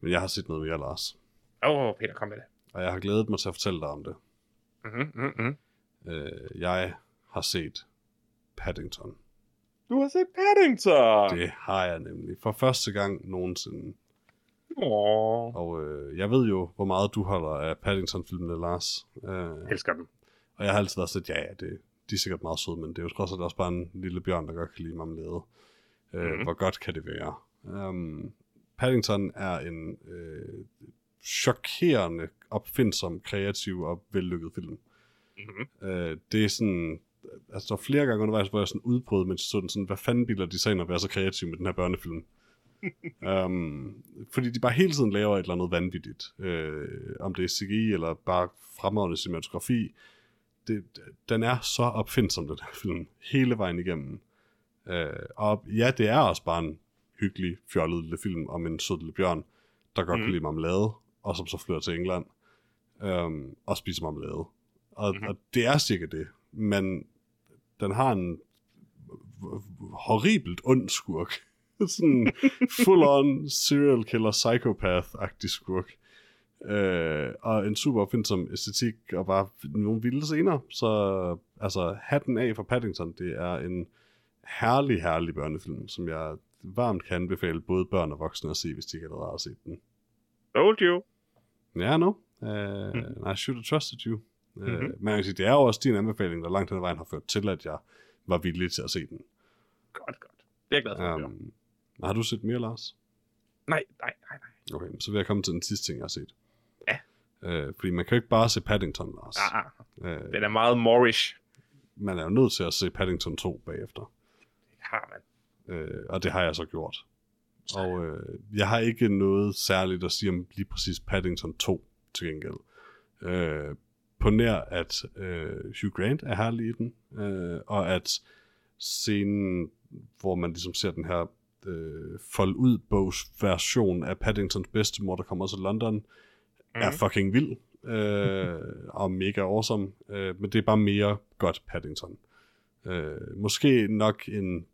Men jeg har set noget mere, Lars. Åh, oh, Peter, kom med det. Og jeg har glædet mig til at fortælle dig om det. Mm-hmm. Øh, jeg har set Paddington. Du har set Paddington? Det har jeg nemlig. For første gang nogensinde. Aww. Og øh, jeg ved jo, hvor meget du holder af Paddington-filmene, Lars. Øh, Elsker dem. Og jeg har altid været sådan, ja, ja, det, de er sikkert meget søde, men det er jo trods alt også bare en lille bjørn, der godt kan lide marmelade. Øh, mm-hmm. Hvor godt kan det være? Um, Paddington er en øh, chokerende, opfindsom, kreativ og vellykket film. Mm-hmm. Øh, det er sådan, altså der er flere gange undervejs, hvor jeg sådan udbrød, jeg så den sådan, hvad fanden bilder de sig ind at være så kreative med den her børnefilm? um, fordi de bare hele tiden laver et eller andet vanvittigt. Øh, om det er CGI eller bare fremragende cinematografi. Det, den er så opfindsom, den her film. Hele vejen igennem. Øh, og ja, det er også bare en hyggelig, fjollet lille film om en sød lille bjørn, der godt mm. kan lide marmelade, og som så flytter til England øhm, og spiser marmelade. Og, mm-hmm. og det er cirka det. Men den har en horribelt ond skurk. sådan full-on serial killer psychopath-agtig skurk. Øh, og en super opfindsom æstetik, og bare nogle vilde scener. Så altså, hatten af for Paddington, det er en herlig, herlig børnefilm, som jeg varmt kan anbefale både børn og voksne at se, hvis de ikke allerede har set den. Told you. Ja, no. Uh, mm. I should have trusted you. Mm-hmm. Uh, men jeg sige, det er jo også din anbefaling, der langt hen ad vejen har ført til, at jeg var villig til at se den. Godt, godt. Det er jeg glad for. Um, har du set mere, Lars? Nej, nej, nej, nej. Okay, så vil jeg komme til den sidste ting, jeg har set. Ja. Uh, fordi man kan jo ikke bare se Paddington, Lars. Ah, ah. Uh, den er meget morish. Man er jo nødt til at se Paddington 2 bagefter. Det har man. Uh, og det har jeg så gjort. Så. Og uh, jeg har ikke noget særligt at sige om lige præcis Paddington 2 til gengæld. Uh, på nær, at uh, Hugh Grant er herlig i den, uh, og at scenen, hvor man ligesom ser den her øh, fold ud bogs version af Paddingtons bedstemor, der kommer til London, mm. er fucking vild øh, og mega awesome, øh, men det er bare mere godt Paddington. Øh, måske nok en,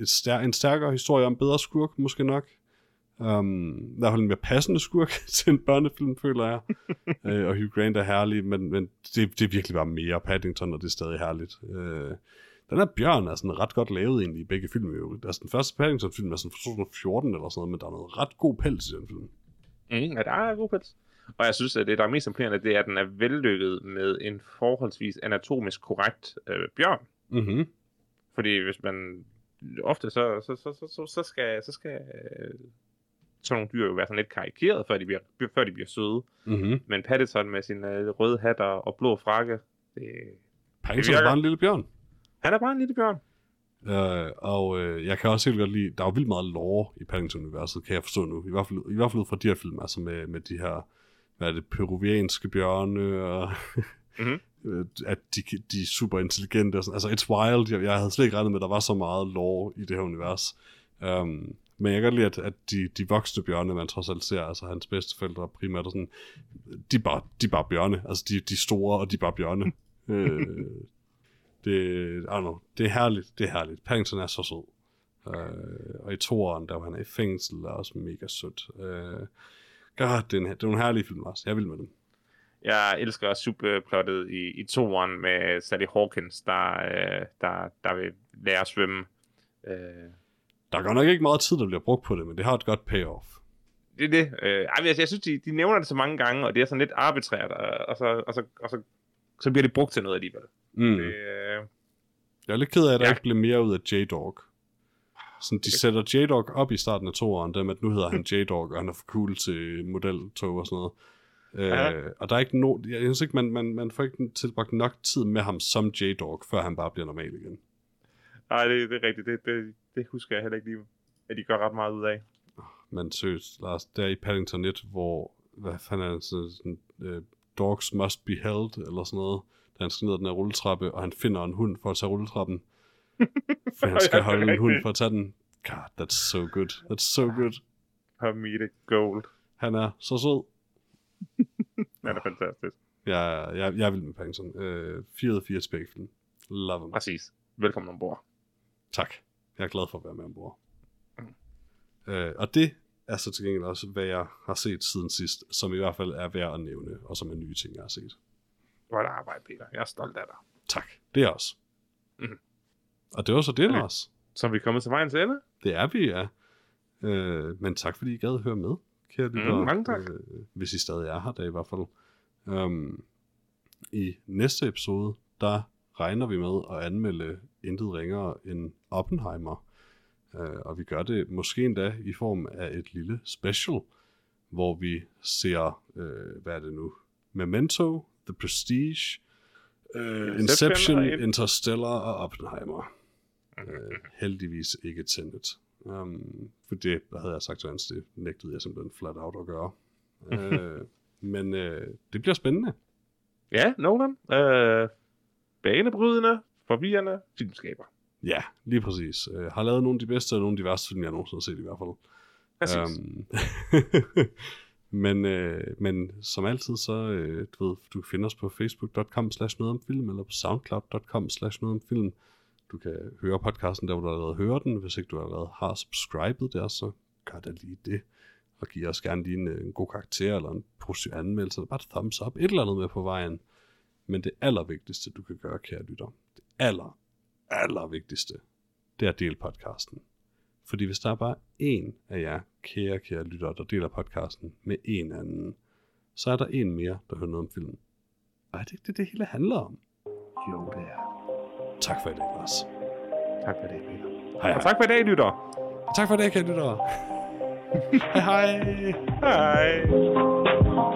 et stær, en stærkere historie om bedre skurk, måske nok. Um, I hvert fald en mere passende skurk til en børnefilm, føler jeg. øh, og Hugh Grant er herlig, men, men det, det er virkelig bare mere Paddington, og det er stadig herligt. Øh, den her bjørn er sådan ret godt lavet egentlig i begge film. Jo. Altså, den første Paddington-film er sådan fra 2014 eller sådan noget, men der er noget ret god pels i den film. Mm, ja, der er god pels. Og jeg synes, at det, der er mest imponerende, det er, at den er vellykket med en forholdsvis anatomisk korrekt øh, bjørn. Mm-hmm. Fordi hvis man ofte så, så, så, så, så, så skal, så skal øh, sådan nogle dyr jo være sådan lidt karikeret, før de bliver, før de bliver søde. Mm-hmm. Men Paddington med sin øh, røde hat og, blå frakke, det, Paddington er bare en lille bjørn. han er bare en lille bjørn. Øh, og øh, jeg kan også helt godt lide, der er jo vildt meget lore i Paddington-universet, kan jeg forstå nu. I hvert fald, i hvert fald ud fra de her film, altså med, med de her, hvad er det, peruvianske bjørne, og Mhm. øh, at de, de er super intelligente. Og sådan. Altså, it's wild. Jeg, jeg havde slet ikke regnet med, at der var så meget lore i det her univers. Um, men jeg kan godt lide, at, at de, de voksne bjørne, man trods alt ser, altså hans bedsteforældre primært, og sådan, de, er bare, de er bare bjørne. Altså, de, de er store, og de er bare bjørne. øh, det, I don't know, det er herligt, det er herligt. Paddington er så sød. Øh, og i toeren, der var han i fængsel, er også mega sødt. Øh, God, det er, en, det er nogle herlige film også. Jeg vil med dem. Jeg elsker også subplottet i, i toeren med Sally Hawkins, der, øh, der, der vil lære at svømme. Øh, Der er godt nok ikke meget tid, der bliver brugt på det, men det har et godt payoff. det er det. Øh, ej, jeg, jeg synes, de, de nævner det så mange gange, og det er sådan lidt arbitrært, og, og, så, og, så, og så, så bliver det brugt til noget alligevel. Mm. Det, øh, Jeg er lidt ked af, at der Ja. ikke blev mere ud af J-Dog. Sådan, de sætter J-Dog op i starten af toeren, dem at nu hedder han J-Dog, og han er for cool til modeltog og sådan noget. Ja. Øh, og der er ikke no, jeg synes ikke, man, man, man får ikke tilbragt nok tid med ham som J-Dog, før han bare bliver normal igen. Nej, det, det er rigtigt. Det, det, det husker jeg heller ikke lige, at de gør ret meget ud af. Men seriøst, Lars, der i Paddington 1, hvor, hvad fanden er det, sådan, uh, dogs must be held, eller sådan noget, da han skal ned ad den her rulletrappe, og han finder en hund for at tage rulletrappen. for han skal Ja, holde en hund for at tage den. God, that's so good. That's so good. Hermite Gold. Han er så sød. Den er fantastisk. Jeg, jeg, jeg er vild med Paddington. Øh, 4 ud af 4 spækfilm. Love ham. Præcis. Velkommen ombord. Tak. Jeg er glad for at være med ombord. Øh, og det er så til gengæld også, hvad jeg har set siden sidst, som i hvert fald er værd at nævne, og som er nye ting, jeg har set. Godt arbejde, Peter. Jeg er stolt af dig. Tak. Det er også. Mhm. Og det var så det, Okay. Lars. Så er vi kommet til vejens ende. Det er vi, ja. Øh, men tak, fordi I gad høre med, kære lyttere. mange tak. Øh, hvis I stadig er her, da i hvert fald. Um, I næste episode, der regner vi med at anmelde intet ringere end Oppenheimer. Uh, og vi gør det måske endda i form af et lille special, hvor vi ser, uh, hvad er det nu? Memento, The Prestige, uh, Inception, og Interstellar og Oppenheimer. Uh, heldigvis ikke Tenet. Um, for det hvad havde jeg sagt til hans, det nægtede jeg simpelthen flat out at gøre. uh, men uh, det bliver spændende. Ja, Nolan. Øh, banebrydende, forvirrende filmskaber. Ja, lige præcis. Uh, har lavet nogle af de bedste og nogle af de værste film, jeg nogensinde har set i hvert fald. Præcis. Øhm, men, øh, men som altid, så øh, du ved, du kan finde os på facebook.com slash noget om film, eller på soundcloud.com slash noget om film. Du kan høre podcasten der, hvor du allerede hører den. Hvis ikke du allerede har subscribet der, så gør da lige det. Og giv os gerne lige en, øh, en god karakter, eller en positiv anmeldelse, eller bare et thumbs up, et eller andet med på vejen. Men det allervigtigste, du kan gøre, kære lytter, det aller, allervigtigste, det er at dele podcasten. Fordi hvis der er bare én af jer, kære, kære lyttere, der deler podcasten med en anden, så er der en mere, der hører noget om filmen. Og er det ikke det, det hele handler om? Jo, det er. Tak for i dag, Lars. Tak for det, Peter. Hej, hej. Og tak for i dag, lytter. tak for i dag, kære lyttere. hej hej. Hej.